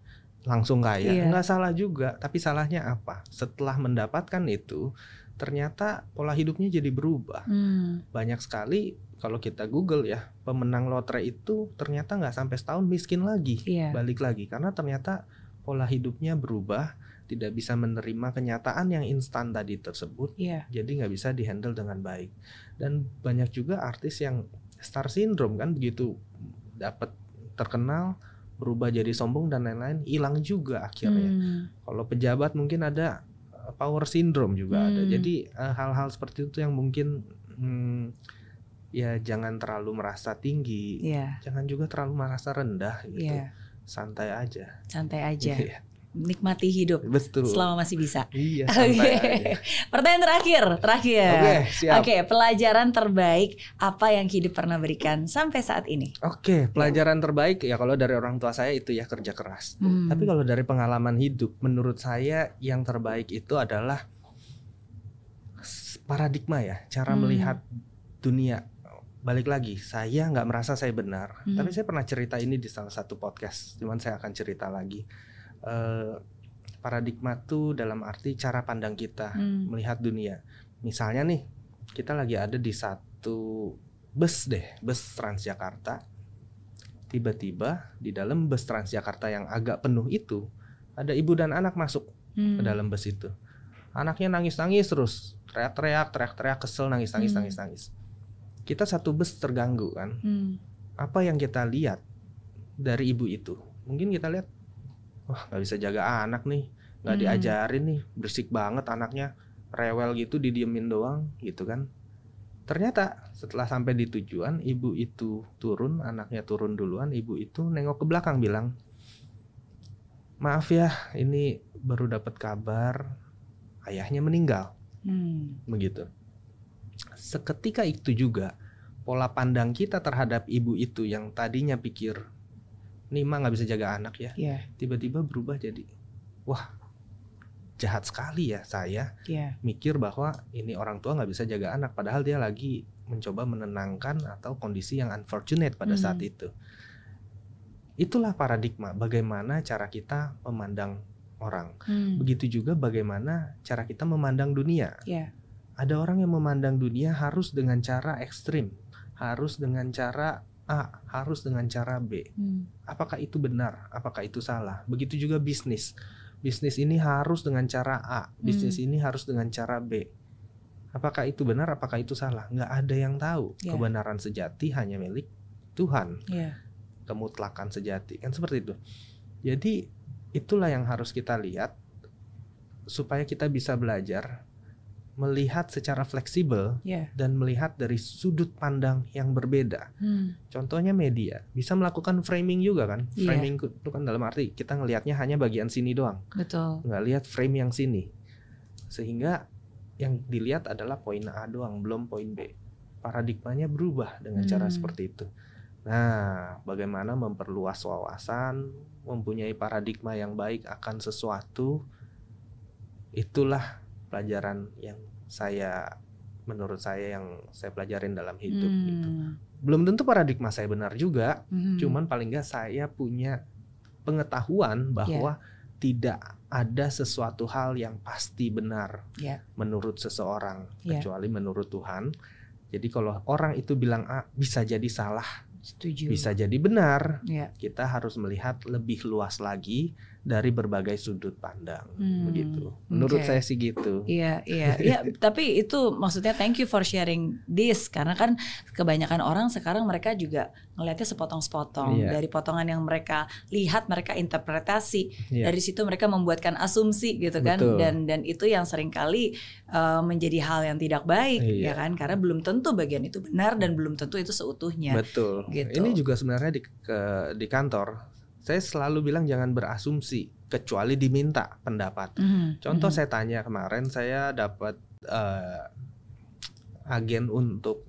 langsung kaya. Iya. Nggak salah juga. Tapi salahnya apa? Setelah mendapatkan itu ternyata pola hidupnya jadi berubah. Hmm. Banyak sekali kalau kita Google ya pemenang lotre itu ternyata nggak sampai setahun miskin lagi Iya. balik lagi karena ternyata pola hidupnya berubah tidak bisa menerima kenyataan yang instan tadi tersebut Iya. jadi nggak bisa dihandle dengan baik dan banyak juga artis yang star syndrome kan begitu dapat terkenal berubah jadi sombong dan lain-lain hilang juga akhirnya Hmm. kalau pejabat mungkin ada uh, power syndrome juga ada Hmm. jadi uh, hal-hal seperti itu yang mungkin hmm, ya jangan terlalu merasa tinggi Iya. jangan juga terlalu merasa rendah gitu Iya. santai aja Santai aja. Iya, Nikmati hidup betul selama masih bisa. iya aja Pertanyaan terakhir, terakhir. oke siap Oke, pelajaran terbaik apa yang hidup pernah berikan sampai saat ini? Oke, pelajaran terbaik ya kalau dari orang tua saya itu ya kerja keras. Hmm. Tapi kalau dari pengalaman hidup, menurut saya yang terbaik itu adalah paradigma ya, cara Hmm. melihat dunia. Balik lagi, saya nggak merasa saya benar. Hmm. Tapi saya pernah cerita ini di salah satu podcast. Cuman saya akan cerita lagi. Eh, paradigma tuh dalam arti cara pandang kita Hmm. melihat dunia. Misalnya nih, kita lagi ada di satu bus deh, bus Transjakarta. Tiba-tiba di dalam bus Transjakarta yang agak penuh itu, ada ibu dan anak masuk Hmm. ke dalam bus itu. Anaknya nangis-nangis terus, teriak-teriak, teriak-teriak, kesel, nangis-nangis, Hmm. nangis-nangis. Kita satu bus terganggu kan. Hmm. Apa yang kita lihat dari ibu itu? Mungkin kita lihat, wah nggak bisa jaga anak nih, nggak Hmm. diajarin nih, berisik banget anaknya, rewel gitu, didiemin doang, gitu kan. Ternyata setelah sampai di tujuan, ibu itu turun, anaknya turun duluan, ibu itu nengok ke belakang bilang, maaf ya, ini baru dapat kabar ayahnya meninggal, Hmm. begitu. Seketika itu juga pola pandang kita terhadap ibu itu yang tadinya pikir, nih mah nggak bisa jaga anak ya, Iya, tiba-tiba berubah jadi, wah jahat sekali ya saya iya. mikir bahwa ini orang tua nggak bisa jaga anak padahal dia lagi mencoba menenangkan atau kondisi yang unfortunate pada saat Hmm. itu itulah paradigma bagaimana cara kita memandang orang Hmm. begitu juga bagaimana cara kita memandang dunia Iya. ada orang yang memandang dunia harus dengan cara ekstrim harus dengan cara A harus dengan cara B. Hmm. apakah itu benar? Apakah itu salah? Begitu juga bisnis. Bisnis ini harus dengan cara A. Bisnis ini harus dengan cara B. Apakah itu benar? Apakah itu salah? Nggak ada yang tahu. Ya. kebenaran sejati hanya milik Tuhan. Iya. kemutlakan sejati. Kan seperti itu. Jadi itulah yang harus kita lihat supaya kita bisa belajar melihat secara fleksibel Iya. dan melihat dari sudut pandang yang berbeda Hmm. Contohnya media bisa melakukan framing juga kan. Iya. Framing itu kan dalam arti kita ngelihatnya hanya bagian sini doang, Betul. nggak lihat frame yang sini. Sehingga yang dilihat adalah poin A doang, belum poin B. Paradigmanya berubah dengan cara Hmm. seperti itu. Nah, bagaimana memperluas wawasan, mempunyai paradigma yang baik akan sesuatu, itulah pelajaran yang saya menurut saya yang saya pelajarin dalam hidup gitu Hmm. belum tentu paradigma saya benar juga, Hmm. cuman paling nggak saya punya pengetahuan bahwa tidak ada sesuatu hal yang pasti benar Ya. menurut seseorang Ya. kecuali menurut Tuhan. Jadi kalau orang itu bilang A bisa jadi salah, Setuju. bisa jadi benar. Ya. Kita harus melihat lebih luas lagi dari berbagai sudut pandang Hmm, begitu. Menurut oke. saya sih gitu. Iya, iya, iya. Tapi itu maksudnya thank you for sharing this karena kan kebanyakan orang sekarang mereka juga ngelihatnya sepotong-sepotong Iya. dari potongan yang mereka lihat, mereka interpretasi. Iya. Dari situ mereka membuatkan asumsi gitu kan Betul. dan dan itu yang sering kali uh, menjadi hal yang tidak baik Iya. ya kan karena belum tentu bagian itu benar dan belum tentu itu seutuhnya. Betul. Gitu. Ini juga sebenarnya di ke- di kantor saya selalu bilang jangan berasumsi kecuali diminta pendapat. Mhm, Contoh mhm. saya tanya kemarin saya dapat eh, agen untuk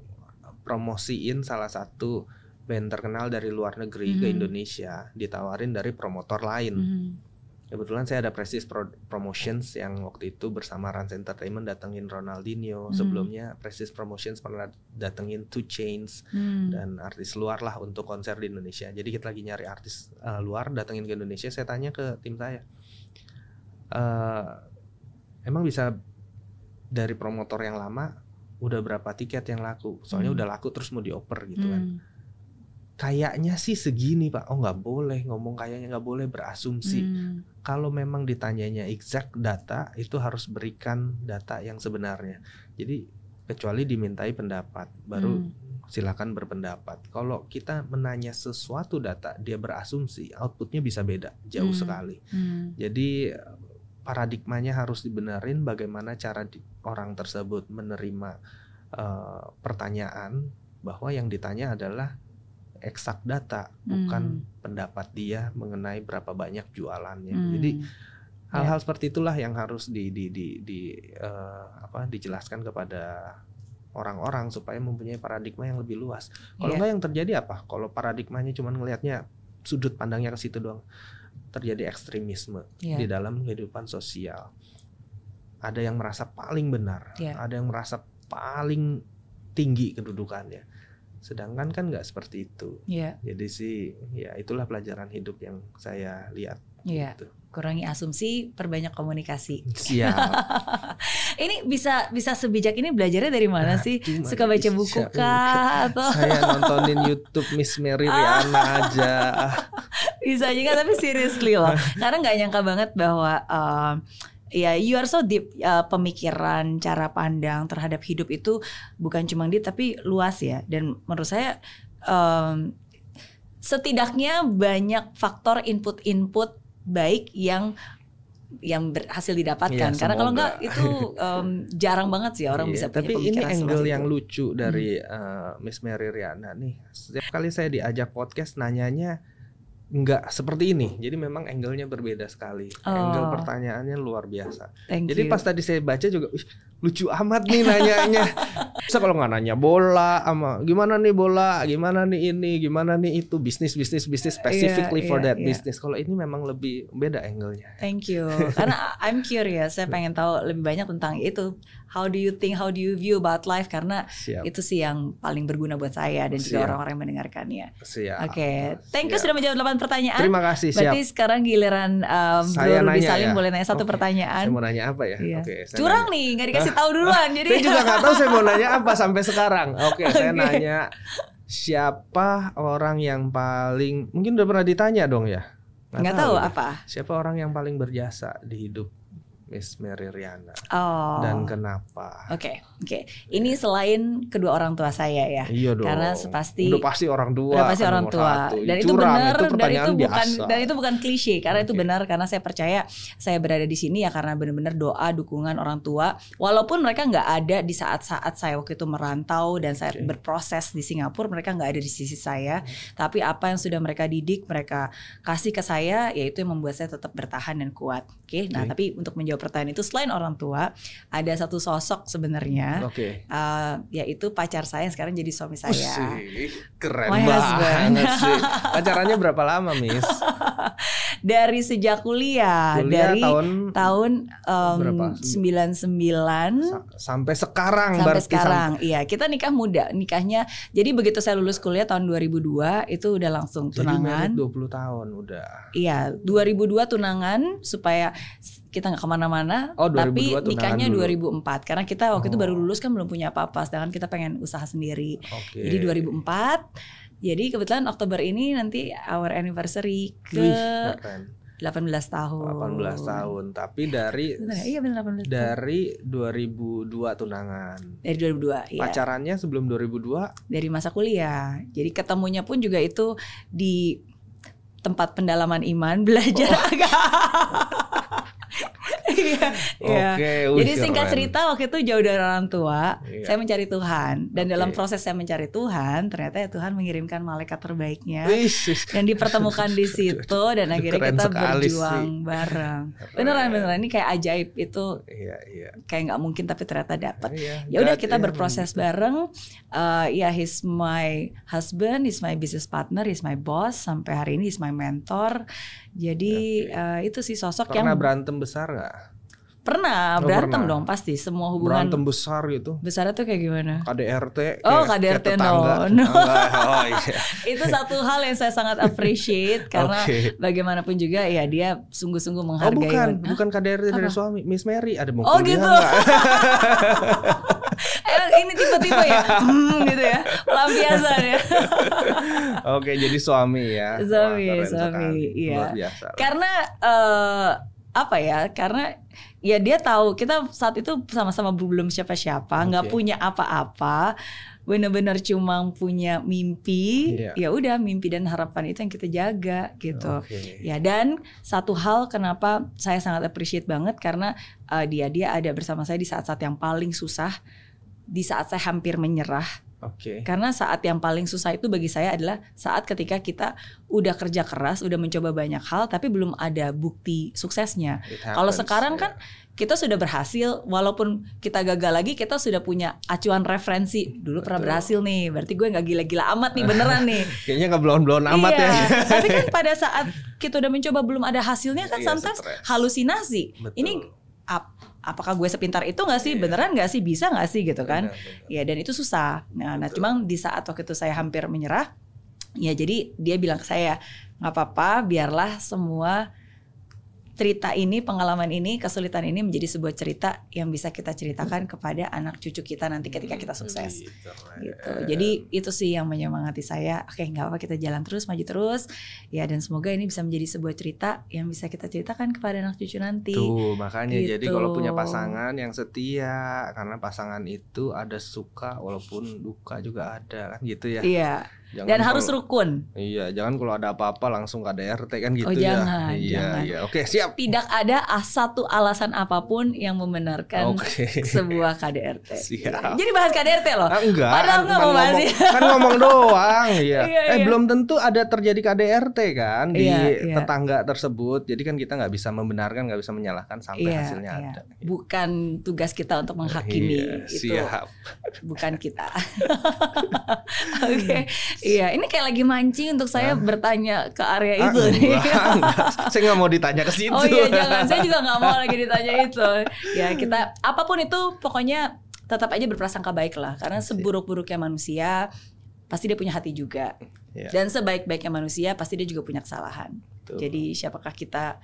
promosiin salah satu band terkenal dari luar negeri ke Mhm. Indonesia ditawarin dari promotor lain. Mhm. Kebetulan saya ada Prestige Pro- Promotions yang waktu itu bersama Rans Entertainment datengin Ronaldinho. Mhm. Sebelumnya Prestige Promotions pernah datengin Two Chainz Hmm. dan artis luar lah untuk konser di Indonesia. Jadi kita lagi nyari artis uh, luar datengin ke Indonesia. Saya tanya ke tim saya, "Eh, emang bisa dari promotor yang lama udah berapa tiket yang laku? Soalnya Hmm. udah laku terus mau dioper gitu kan. Kayaknya sih segini pak. Oh nggak boleh ngomong kayaknya nggak boleh berasumsi. Hmm. Kalau memang ditanyanya exact data itu harus berikan data yang sebenarnya. Jadi kecuali dimintai pendapat baru Hmm. silakan berpendapat. Kalau kita menanya sesuatu data, dia berasumsi, outputnya bisa beda, jauh Hmm. sekali. Hmm. Jadi paradigmanya harus dibenerin bagaimana cara di- orang tersebut menerima eh, pertanyaan bahwa yang ditanya adalah eksak data, bukan pendapat dia mengenai berapa banyak jualannya. Hmm. Jadi hal-hal seperti itulah yang harus di, di, di, di, eh, apa dijelaskan kepada orang-orang supaya mempunyai paradigma yang lebih luas. Kalau Iya. enggak yang terjadi apa? Kalau paradigmanya cuma ngelihatnya sudut pandangnya ke situ doang, terjadi ekstremisme Iya. di dalam kehidupan sosial. Ada yang merasa paling benar, Iya. ada yang merasa paling tinggi kedudukannya. Sedangkan kan nggak seperti itu. Iya, Jadi sih, ya itulah pelajaran hidup yang saya lihat. iya. Gitu. Kurangi asumsi, perbanyak komunikasi. Siap. Ini bisa bisa sebijak ini belajarnya dari mana sih? Gimana Suka baca buku kah atau Saya nontonin YouTube Miss Mary Riana aja. bisa juga tapi seriously loh. Karena nggak nyangka banget bahwa um, ya you are so deep uh, pemikiran, cara pandang terhadap hidup itu bukan cuma deep tapi luas ya. Dan menurut saya um, setidaknya banyak faktor input-input baik yang yang berhasil didapatkan. Iya, Karena kalau semoga. nggak itu um, jarang banget sih orang Iya, bisa punya Tapi ini angle yang itu. lucu dari eh, Miss Mary Riana nih. Setiap kali saya diajak podcast nanyanya nggak seperti ini. Jadi memang angle-nya berbeda sekali. Angle Oh. pertanyaannya luar biasa. Thank Jadi you. pas tadi saya baca juga "Ih, lucu amat nih nanyanya. Bisa kalau nggak nanya bola sama gimana nih bola, gimana nih ini, gimana nih itu bisnis bisnis bisnis specifically Iya, for iya, that iya. business. Kalau ini memang lebih beda angle-nya. Thank you. Karena I'm curious, saya pengen tahu lebih banyak tentang itu. How do you think, how do you view about life? Karena Siap. itu sih yang paling berguna buat saya dan juga orang-orang yang mendengarkannya. Siap. Oke, thank you Siap. sudah menjawab 8 pertanyaan. Terima kasih, siap. Berarti sekarang giliran um, Saya Bro nanya Salim ya? boleh nanya satu Oke. pertanyaan. Saya mau nanya apa ya? Iya. Oke, saya Curang nanya. nih, nggak dikasih tahu duluan. jadi Saya juga nggak tahu saya mau nanya apa sampai sekarang. Oke, saya Oke. nanya siapa orang yang paling mungkin udah pernah ditanya dong ya? nggak tahu deh. apa. Siapa orang yang paling berjasa di hidup Miss Mary Riana Oh. dan kenapa? Oke, oke. Ini selain kedua orang tua saya ya. Iya dong. Karena sepasti- udah pasti orang tua. Udah pasti kan orang tua. satu. Dan itu Curang, benar itu dan itu bukan biasa. dan itu bukan klise karena itu Oke. benar karena saya percaya saya berada di sini ya karena benar-benar doa dukungan orang tua. Walaupun mereka nggak ada di saat-saat saya waktu itu merantau dan saya Oke. berproses di Singapura, mereka nggak ada di sisi saya. Tapi apa yang sudah mereka didik, mereka kasih ke saya, yaitu yang membuat saya tetap bertahan dan kuat. Oke. Nah, Oke. tapi untuk menjawab pertanyaan itu selain orang tua ada satu sosok sebenarnya Oke. eh, yaitu pacar saya yang sekarang jadi suami saya. Wih, keren My banget sih. Pacarannya berapa lama, Miss? Dari sejak kuliah, Kuliah dari tahun tahun em, berapa? 99 sa- sampai sekarang sampai berarti sekarang. Iya, kita nikah muda. Nikahnya jadi begitu saya lulus kuliah tahun 2002 itu udah langsung Sampai, jadi tunangan. married 20 tahun udah. Iya, 2002 tunangan supaya kita nggak ke mana-mana. Oh, 2002 tapi nikahnya dulu. 2004 karena kita waktu itu Oh. baru lulus kan belum punya apa-apa. Sedangkan kita pengen usaha sendiri. Oke. Jadi 2004. Jadi kebetulan Oktober ini nanti our anniversary ke Wih, keren. 18 tahun. 18 tahun. Tapi dari Bener, ya? iya benar 18 tahun. dari 2002 tunangan. Dari 2002, iya. Pacarannya sebelum 2002 Dari masa kuliah. Jadi ketemunya pun juga itu di tempat pendalaman iman belajar Oh. agama. Iya, iya. Oke, Jadi singkat keren. cerita waktu itu jauh dari orang tua, Iya. saya mencari Tuhan dan Oke. dalam proses saya mencari Tuhan, ternyata ya Tuhan mengirimkan malaikat terbaiknya dan dipertemukan di situ dan akhirnya Keren kita berjuang sih. bareng. Beneran beneran ini kayak ajaib itu Iya, iya. kayak nggak mungkin tapi ternyata dapat. Iya, Ya udah kita iya, berproses begitu. bareng. Eh, ya he's my husband, he's my business partner, he's my boss sampai hari ini he's my mentor. Jadi eh, itu sih sosok Pernah yang berantem besar nggak? pernah Oh, berantem pernah. dong pasti semua hubungan Berantem besar gitu. besarnya tuh kayak gimana? KDRT Oh, kayak- KDRT kayak tetangga, no, no. tetangga. Oh iya. itu satu hal yang saya sangat appreciate karena Oke. bagaimanapun juga ya dia sungguh-sungguh Oh menghargai. bukan, Hah? bukan KDRT dari Apa? suami, Miss Mary ada mau Oh, gitu. Eh, ini tipe-tipe ya, hmm, gitu ya, pelampiasan ya. Oke, jadi suami ya. Wah, Suami, keren suami, sekali. iya. Luar biasa. Karena eh, apa ya? Karena ya dia tahu kita saat itu sama-sama belum siapa-siapa, nggak Oke. punya apa-apa, bener-bener cuma punya mimpi. Iya. Ya udah mimpi dan harapan itu yang kita jaga gitu. Oke. Ya dan satu hal kenapa saya sangat appreciate banget karena eh, dia dia ada bersama saya di saat-saat yang paling susah, di saat saya hampir menyerah. Oke. Karena saat yang paling susah itu bagi saya adalah saat ketika kita udah kerja keras, udah mencoba banyak hal, tapi belum ada bukti suksesnya. Kalau sekarang ya. kan kita sudah berhasil, walaupun kita gagal lagi, kita sudah punya acuan referensi. Dulu pernah Betul. berhasil nih, berarti gue nggak gila-gila amat nih beneran nih. kayaknya nggak belon-belon amat iya. ya. Tapi kan pada saat kita udah mencoba belum ada hasilnya kan Iya, sometimes stres. halusinasi. Betul. Ini apakah gue sepintar itu nggak sih? Iya. Beneran nggak sih? Bisa nggak sih gitu kan? Benar. Ya dan itu susah. Nah, nah Betul. cuma di saat waktu itu saya hampir menyerah, ya jadi dia bilang ke saya nggak apa-apa, biarlah semua cerita ini, pengalaman ini, kesulitan ini menjadi sebuah cerita yang bisa kita ceritakan kepada anak cucu kita nanti ketika kita sukses. Gitu. Gitu. Jadi itu sih yang menyemangati saya. Oke, nggak apa kita jalan terus, maju terus. Ya dan semoga ini bisa menjadi sebuah cerita yang bisa kita ceritakan kepada anak cucu nanti. Tuh makanya jadi Gitu. kalau punya pasangan yang setia karena pasangan itu ada suka walaupun duka juga ada kan gitu ya. Iya. Jangan Dan kalau- harus rukun. Iya, jangan kalau ada apa-apa langsung KDRT kan gitu Oh, ya. jangan, Iya, jangan. iya. Oke, siap. Tidak ada satu alasan apa pun yang membenarkan Oke. sebuah KDRT. Siap. Jadi bahas KDRT loh. Ah, enggak, Padahal kan, nggak kan mau bahas ya. kan ngomong doang, iya. Iya, eh iya. belum tentu ada terjadi KDRT kan di Iya, iya. tetangga tersebut. Jadi kan kita nggak bisa membenarkan, nggak bisa menyalahkan sampai Iya, hasilnya iya. ada. Bukan tugas kita untuk menghakimi Iya, itu. siap. bukan kita. Oke, iya ini kayak lagi mancing untuk saya Hah? bertanya ke area Ah, itu nih. enggak, enggak. Saya nggak mau ditanya ke situ. Oh iya jangan, saya juga nggak mau lagi ditanya itu. Ya kita apa pun itu pokoknya tetap aja berprasangka baik lah, karena Asik. seburuk-buruknya manusia pasti dia punya hati juga, Iya. dan sebaik-baiknya manusia pasti dia juga punya kesalahan. Tuh. Jadi siapakah kita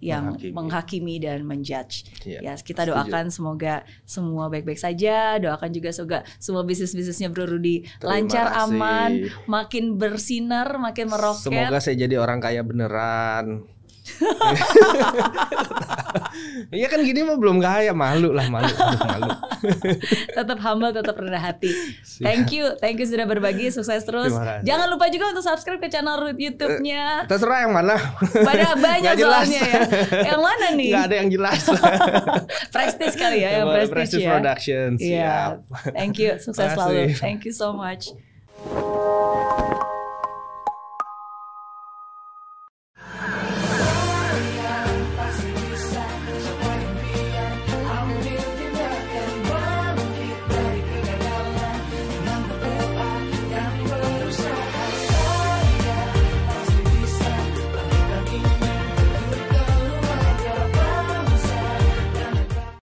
yang Menghakimi. menghakimi, dan menjudge? Iya. Ya kita setuju. doakan semoga semua baik-baik saja. Doakan juga semoga semua bisnis-bisnisnya Bro Rudi lancar, kasih. aman, makin bersinar, makin meroket. Semoga saya jadi orang kaya beneran. Iya kan gini mah belum kaya malu lah malu malu. Tetap humble, tetap rendah hati. Siap. Thank you, thank you sudah berbagi, sukses terus. Jangan lupa juga untuk subscribe ke channel YouTube-nya. Terserah yang mana. Pada banyak soalnya ya. Yang mana nih? Nggak ada yang jelas. Prestige kali ya, yang prestige ya. Productions. Iya. Thank you, sukses selalu. Thank you so much.